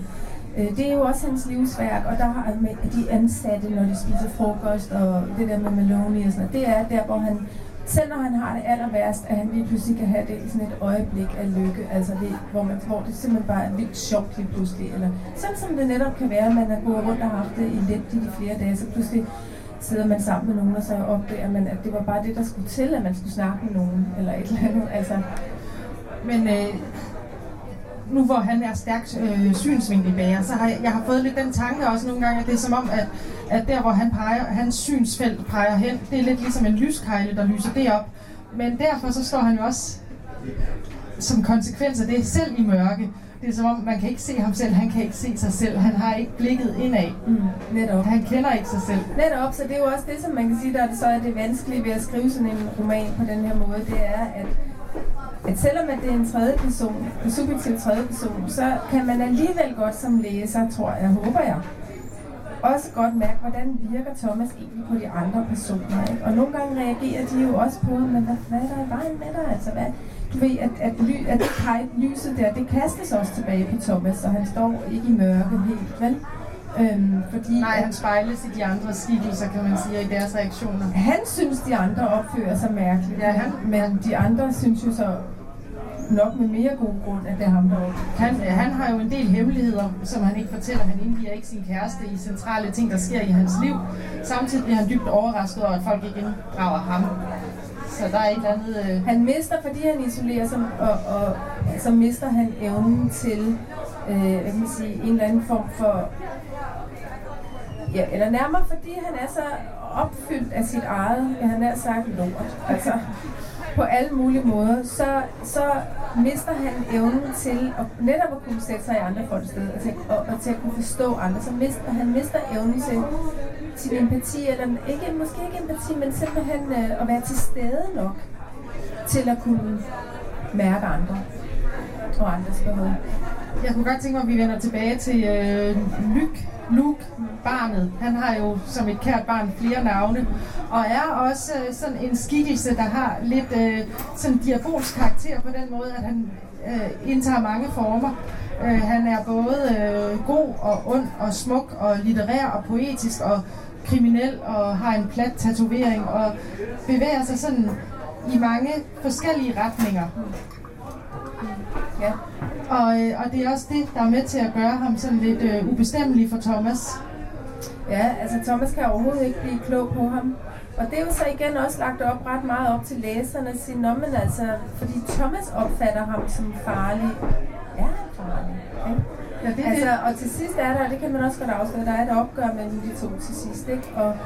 Øh, det er jo også hans livsværk, og der har med de ansatte, når de spiser frokost, og det der med Maloney og sådan det er der, hvor han, selv når han har det aller værst, at han lige pludselig kan have det i sådan et øjeblik af lykke, altså det, hvor, man, hvor det simpelthen bare er lidt sjovt lige pludselig, eller sådan som det netop kan være, at man er gået rundt og haft det i lidt i de flere dage, så pludselig sidder man sammen med nogen, og så opdager man, at det var bare det, der skulle til, at man skulle snakke med nogen, eller et eller andet, altså. Men øh, nu hvor han er stærkt øh, synsvinkelbærer, så har jeg, jeg har fået lidt den tanke også nogle gange, at det er som om, at, at der hvor han peger, hans synsfelt peger hen, det er lidt ligesom en lyskejle, der lyser det op. Men derfor så står han jo også som konsekvens af det selv i mørke. Det er som om, man kan ikke se ham selv, han kan ikke se sig selv, han har ikke blikket indad. Mm, netop. Han kender ikke sig selv. Netop, så det er jo også det, som man kan sige, der er det så er det vanskelige ved at skrive sådan en roman på den her måde, det er, at at selvom at det er en tredje person, en subjektiv tredje person, så kan man alligevel godt som læser, tror jeg, håber jeg, også godt mærke, hvordan virker Thomas egentlig på de andre personer. Ikke? Og nogle gange reagerer de jo også på, men hvad, hvad er der i vejen med dig? Altså, hvad, du ved, at, at, ly, at det lyset der, det kastes også tilbage på Thomas, så han står ikke i mørke helt, vel? Øhm, fordi Nej, han spejles i de andre skikkelser, kan man sige, i deres reaktioner. Han synes, de andre opfører sig mærkeligt, ja, han, men de andre synes jo så nok med mere god grund, at det er ham, der han, han har jo en del hemmeligheder, som han ikke fortæller. Han indgiver ikke sin kæreste i centrale ting, der sker i hans liv. Samtidig bliver han dybt overrasket over, at folk ikke inddrager ham. Så der er et eller andet... Øh... Han mister, fordi han isolerer sig, og, og så mister han evnen til øh, hvad kan man sige, en eller anden form for... Ja, eller nærmere, fordi han er så opfyldt af sit eget, ja, han er sagt lort. Altså, på alle mulige måder, så, så mister han evnen til at, netop at kunne sætte sig i andre folks sted, og til, og, og til at kunne forstå andre. Så mister, han mister evnen til, til empati, eller ikke, måske ikke empati, men simpelthen øh, at være til stede nok til at kunne mærke andre og andres behov. Jeg kunne godt tænke mig, at vi vender tilbage til øh, lyk Luke barnet. Han har jo som et kært barn flere navne, og er også øh, sådan en skikkelse, der har lidt øh, sådan diabolsk karakter på den måde, at han øh, indtager mange former. Øh, han er både øh, god og ond og smuk og litterær og poetisk og kriminel og har en plat tatovering og bevæger sig sådan i mange forskellige retninger. Ja. Og, øh, og det er også det, der er med til at gøre ham sådan lidt øh, ubestemmelig for Thomas. Ja, altså Thomas kan overhovedet ikke blive klog på ham. Og det er jo så igen også lagt op ret meget op til læserne at sige, men altså, fordi Thomas opfatter ham som farlig. Ja, farlig. Ikke? Ja, det, altså, det. og til sidst er der, det kan man også godt afsløre, der er et opgør mellem de to til sidst, ikke? Og,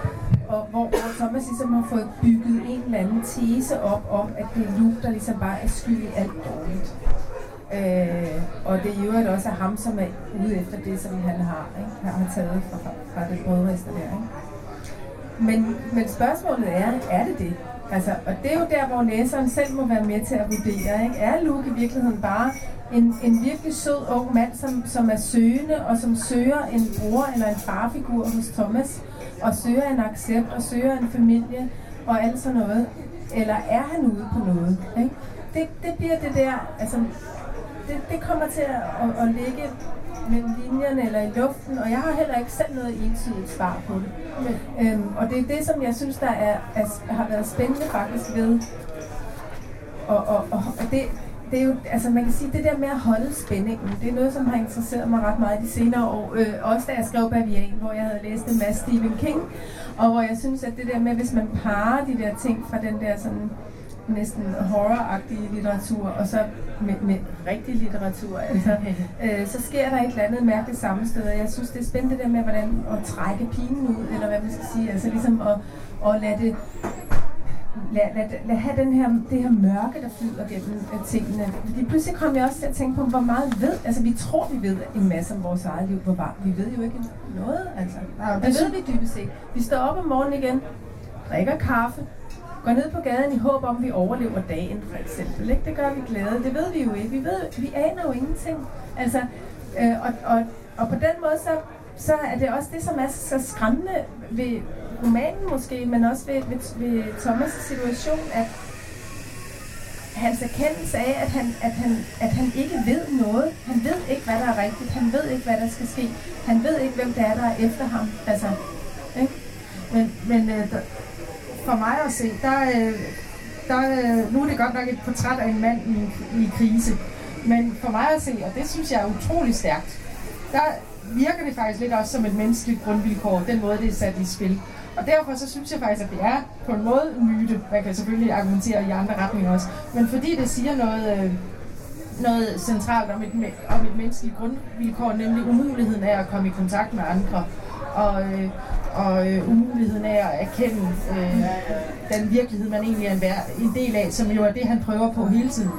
og hvor, hvor Thomas ligesom har fået bygget en eller anden tese op om, at det er Luke, der ligesom bare er skyld i alt dårligt. Øh, og det er jo også ham, som er ude efter det, som han har, ikke? Han har taget fra, fra det brødrester der. Ikke? Men, men spørgsmålet er, er det det? Altså, og det er jo der, hvor læseren selv må være med til at vurdere. Ikke? Er Luke i virkeligheden bare en, en virkelig sød ung mand, som, som er søgende, og som søger en bror eller en farfigur hos Thomas, og søger en accept, og søger en familie, og alt sådan noget? Eller er han ude på noget? Ikke? Det, det bliver det der, altså det, det kommer til at, at, at ligge mellem linjerne eller i luften, og jeg har heller ikke selv noget entydigt svar på det. Mm. Øhm, og det er det, som jeg synes, der er, er, har været spændende faktisk ved. Og, og, og, og det, det er jo, altså man kan sige, det der med at holde spændingen, det er noget, som har interesseret mig ret meget de senere år. Øh, også da jeg skrev Bavian, hvor jeg havde læst en masse Stephen King, og hvor jeg synes, at det der med, hvis man parer de der ting fra den der sådan næsten horroragtige litteratur, og så med, med rigtig litteratur, altså, [laughs] øh, så sker der et eller andet mærkeligt sammensted, og jeg synes, det er spændende det der med, hvordan at trække pinen ud, eller hvad man skal sige, altså ligesom at, at lade det lad, lad, lad have den her, det her mørke, der flyder gennem uh, tingene. Fordi pludselig kom jeg også til at tænke på, hvor meget ved, altså vi tror, vi ved en masse om vores eget liv, hvor var, vi ved jo ikke noget, altså. Det ved vi dybest set. Vi står op om morgenen igen, drikker kaffe, går ned på gaden i håb om, at vi overlever dagen, for eksempel. Ikke? Det gør vi glade. Det ved vi jo ikke. Vi, ved, vi aner jo ingenting. Altså, øh, og, og, og på den måde, så, så er det også det, som er så skræmmende ved romanen måske, men også ved, ved, ved Thomas' situation, at hans erkendelse af, at han, at, han, at han ikke ved noget. Han ved ikke, hvad der er rigtigt. Han ved ikke, hvad der skal ske. Han ved ikke, hvem det er, der er efter ham. Altså, ikke? Men, men øh, for mig at se, der, øh, der, øh, nu er det godt nok et portræt af en mand i, i krise, men for mig at se, og det synes jeg er utrolig stærkt, der virker det faktisk lidt også som et menneskeligt grundvilkår, den måde, det er sat i spil. Og derfor så synes jeg faktisk, at det er på en måde en myte. Man kan selvfølgelig argumentere i andre retninger også. Men fordi det siger noget, øh, noget centralt om et, om et menneskeligt grundvilkår, nemlig umuligheden af at komme i kontakt med andre. Og, og øh, umuligheden af at erkende øh, den virkelighed, man egentlig er en, en del af, som jo er det, han prøver på hele tiden.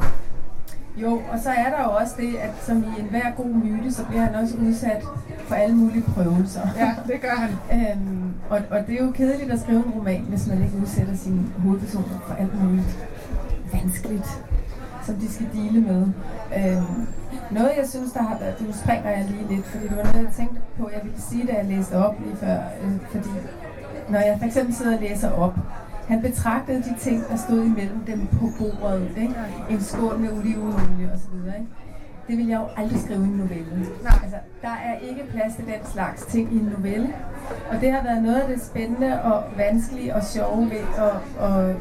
Jo, og så er der jo også det, at som i enhver god myte, så bliver han også udsat for alle mulige prøvelser. Ja, det gør han. [laughs] øhm, og, og det er jo kedeligt at skrive en roman, hvis man ikke udsætter sine hovedpersoner for alt muligt vanskeligt, som de skal dele med. Øhm, noget, jeg synes, der har været, nu springer jeg lige lidt, fordi det var noget, jeg tænkte på, jeg ville sige, da jeg læste op lige før, øh, fordi når jeg for eksempel sidder og læser op, han betragtede de ting, der stod imellem dem på bordet. Ikke? En skål med olivenolie osv. Ikke? Det vil jeg jo aldrig skrive i en novelle. Nej. Altså, der er ikke plads til den slags ting i en novelle. Og det har været noget af det spændende og vanskelige og sjove ved at, at,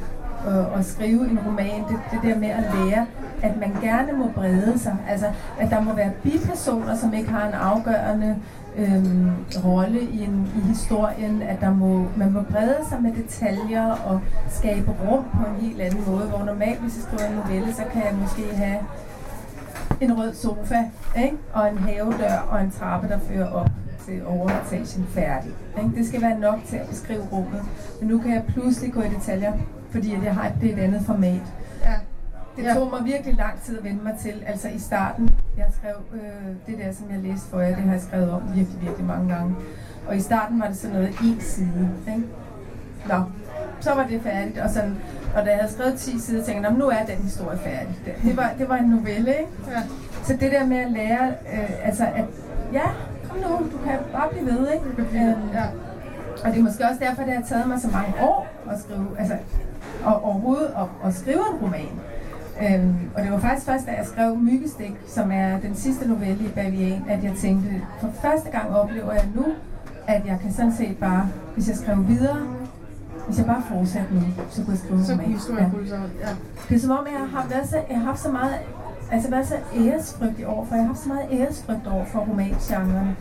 at, at skrive en roman. Det, det der med at lære, at man gerne må brede sig. Altså, at der må være bipersoner, som ikke har en afgørende øhm, rolle i, en, i historien, at der må, man må brede sig med detaljer og skabe rum på en helt anden måde, hvor normalt, hvis jeg skriver en novelle, så kan jeg måske have en rød sofa, ikke? og en havedør og en trappe, der fører op til overetagen færdig. Ikke? Det skal være nok til at beskrive rummet. Men nu kan jeg pludselig gå i detaljer, fordi jeg har det et andet format. Ja. Det ja. tog mig virkelig lang tid at vende mig til. Altså i starten, jeg skrev øh, det der, som jeg læste for jer, det har jeg skrevet om virkelig, virkelig mange gange. Og i starten var det sådan noget en side. Ikke? Nå, så var det færdigt. Og, sådan, og da jeg havde skrevet 10 sider, tænkte jeg, nu er den historie færdig. Det, var, det var en novelle, ikke? Ja. Så det der med at lære, øh, altså at, ja, kom nu, du kan bare blive ved, ikke? Øhm, Ja. og det er måske også derfor, det har taget mig så mange år at skrive, altså og overhovedet at, at skrive en roman. Øhm, og det var faktisk først, da jeg skrev Myggestik, som er den sidste novelle i Bavian, at jeg tænkte, for første gang oplever jeg nu, at jeg kan sådan set bare, hvis jeg skrev videre, hvis jeg bare fortsatte nu, så kunne jeg skrive Så roman. kunne rulle sig ud. Ja. Det er som om, jeg har, været så, jeg har haft så meget altså været så æresfrygt i år, for jeg har haft så meget æresfrygt over for romangenren,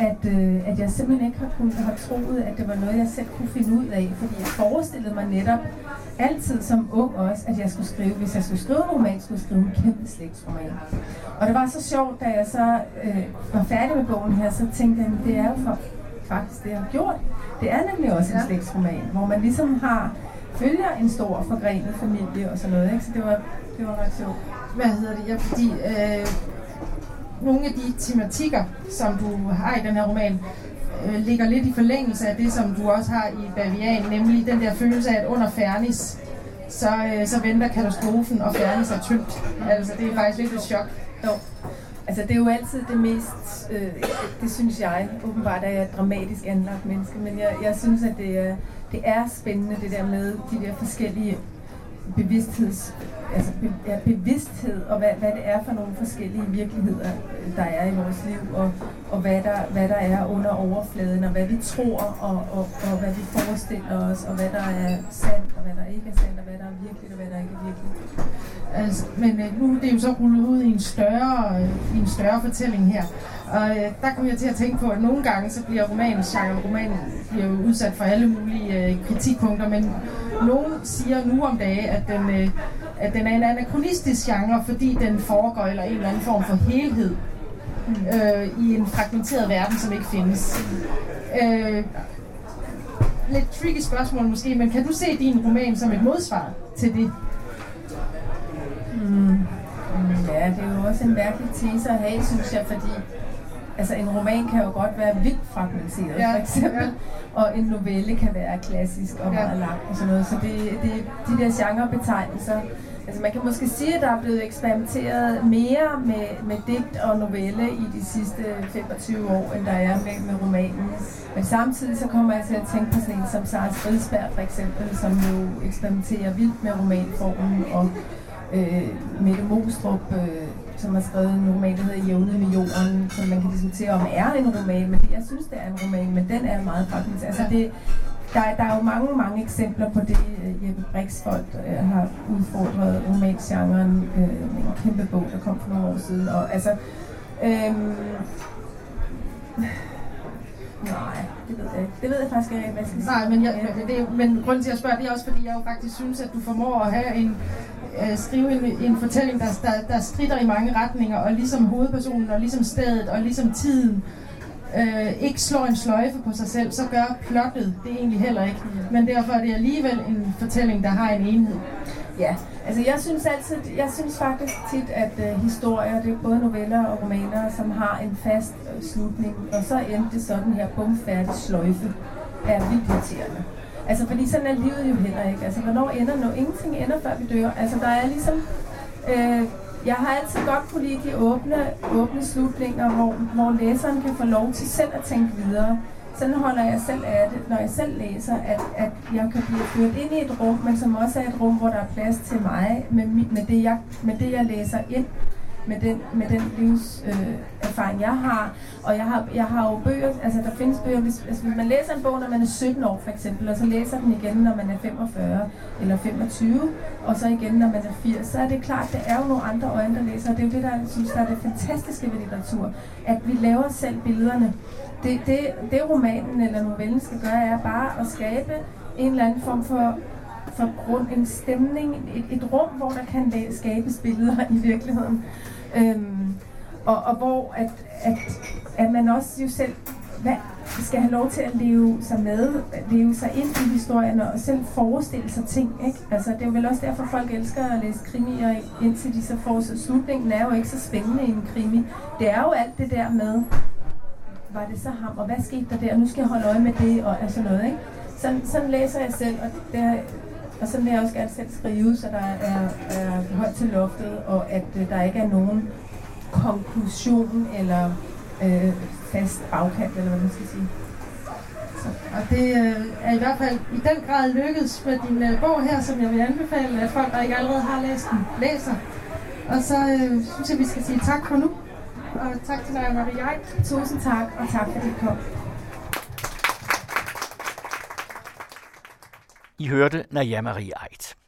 at, øh, at jeg simpelthen ikke har kunnet have troet, at det var noget, jeg selv kunne finde ud af, fordi jeg forestillede mig netop altid som ung også, at jeg skulle skrive, hvis jeg skulle skrive en roman, skulle jeg skrive en kæmpe slægtsroman. Og det var så sjovt, da jeg så øh, var færdig med bogen her, så tænkte jeg, at det er jo for, faktisk det, jeg har gjort. Det er nemlig også en Ja. slægtsroman, hvor man ligesom har følger en stor forgrenet familie og sådan noget, ikke? Så det var, det var ret sjovt. Hvad hedder det? Ja, fordi øh, nogle af de tematikker, som du har i den her roman, øh, ligger lidt i forlængelse af det, som du også har i Bavian, nemlig den der følelse af, at under Fernis, så, øh, så venter katastrofen, og Fernis er tyndt. Altså, det er faktisk lidt et chok. Jo. Altså, det er jo altid det mest, øh, det synes jeg, åbenbart er jeg et dramatisk anlagt menneske, men jeg, jeg synes, at det er, det er spændende, det der med de der forskellige bevidstheds, altså be, ja, bevidsthed, og hvad, hvad det er for nogle forskellige virkeligheder, øh, der er i vores liv, og, og hvad, der, hvad der er under overfladen, og hvad vi tror, og, og, og hvad vi forestiller os, og hvad der er sandt, og hvad der ikke er sandt, og hvad der er virkeligt, og hvad der ikke er virkeligt. Altså, men øh, nu det er det jo så rullet ud i en større, øh, i en større fortælling her. Og øh, der kommer jeg til at tænke på, at nogle gange så bliver romanen, genre romanen, bliver jo udsat for alle mulige øh, kritikpunkter, men nogen siger nu om dage, at den, øh, at den er en anachronistisk genre, fordi den foregår eller en eller anden form for helhed øh, i en fragmenteret verden, som ikke findes. Øh, lidt tricky spørgsmål måske, men kan du se din roman som et modsvar til det? Mm. Ja, det er jo også en mærkelig tese at have, synes jeg, fordi altså, en roman kan jo godt være vildt fragmenteret, Ja, for eksempel. ja. Og en novelle kan være klassisk og Ja. meget lang og sådan noget. Så det, det, de der genrebetegnelser, altså man kan måske sige, at der er blevet eksperimenteret mere med, med digt og novelle i de sidste 25 år, end der er med, med romanen. Men samtidig så kommer jeg til at tænke på sådan en som Sara Stridsberg for eksempel, som jo eksperimenterer vildt med romanformen, og øh, Mette Mostrup, øh, som har skrevet en roman, der hedder Jævnet med jorden, som man kan diskutere om er en roman, men det, jeg synes, det er en roman, men den er meget faktisk. Altså det, der, er- der er jo mange, mange eksempler på det. øh, Jeppe Brixvold øh, har udfordret romangenren øh, med en kæmpe bog, der kom for nogle år siden. Og altså, øhm, nej, det ved jeg ikke. Det ved jeg faktisk ikke, hvad jeg skal sige. Nej, men, jeg, men, det men grunden til at jeg spørger, det er også fordi, jeg jo faktisk synes, at du formår at have en, øh, skrive en, en fortælling, der, der, der strider i mange retninger, og ligesom hovedpersonen, og ligesom stedet, og ligesom tiden, øh, ikke slår en sløjfe på sig selv, så gør plottet det egentlig heller ikke. Men derfor er det alligevel en fortælling, der har en enhed. Ja, altså jeg synes altid, jeg synes faktisk tit, at øh, historier, det er både noveller og romaner, som har en fast øh, slutning, og så endte det sådan her bumfærdig sløjfe, er vildt irriterende. Altså fordi sådan er livet jo heller ikke. Altså hvornår ender noget? Ingenting ender før vi dør. Altså der er ligesom, øh, jeg har altid godt kunne lide de åbne, åbne slutninger, hvor, hvor læseren kan få lov til selv at tænke videre. Sådan holder jeg selv af det, når jeg selv læser, at, at jeg kan blive ført ind i et rum, men som også er et rum, hvor der er plads til mig, med, med, det, jeg, med det, jeg læser ind, med den, med den livserfaring, øh, erfaring, jeg har. Og jeg har, jeg har jo bøger, altså der findes bøger, hvis, altså, hvis man læser en bog, når man er 17 år for eksempel, og så læser den igen, når man er 45 eller 25, og så igen, når man er 80, så er det klart, der er jo nogle andre øjne, der læser, og det er jo det, der jeg synes, der er det fantastiske ved litteratur, at vi laver selv billederne. Det, det, det romanen eller novellen skal gøre, er bare at skabe en eller anden form for for grund, en stemning, et, et rum, hvor der kan skabes billeder i virkeligheden. Øhm, og, og hvor at, at, at man også jo selv hvad, skal have lov til at leve sig med, leve sig ind i historien og selv forestille sig ting. Ikke? Altså, det er vel også derfor, folk elsker at læse krimier, indtil de så får så slutningen er jo ikke så spændende i en krimi. Det er jo alt det der med, var det så ham, og hvad skete der der, og nu skal jeg holde øje med det, og sådan noget, ikke? Sådan, sådan læser jeg selv, og, der, og sådan vil jeg også gerne selv skrive, så der er, er højt til loftet, og at øh, der ikke er nogen konklusion eller øh, fast bagkant, eller hvad man skal sige. Så. Og det øh, er i hvert fald i den grad lykkedes med din øh, bog her, som jeg vil anbefale, at folk, der ikke allerede har læst den, læser. Og så øh, synes jeg, vi skal sige tak for nu. tak til dig, Maria. Tusind tak, og tak fordi I kom. I hørte Naja Marie Eid.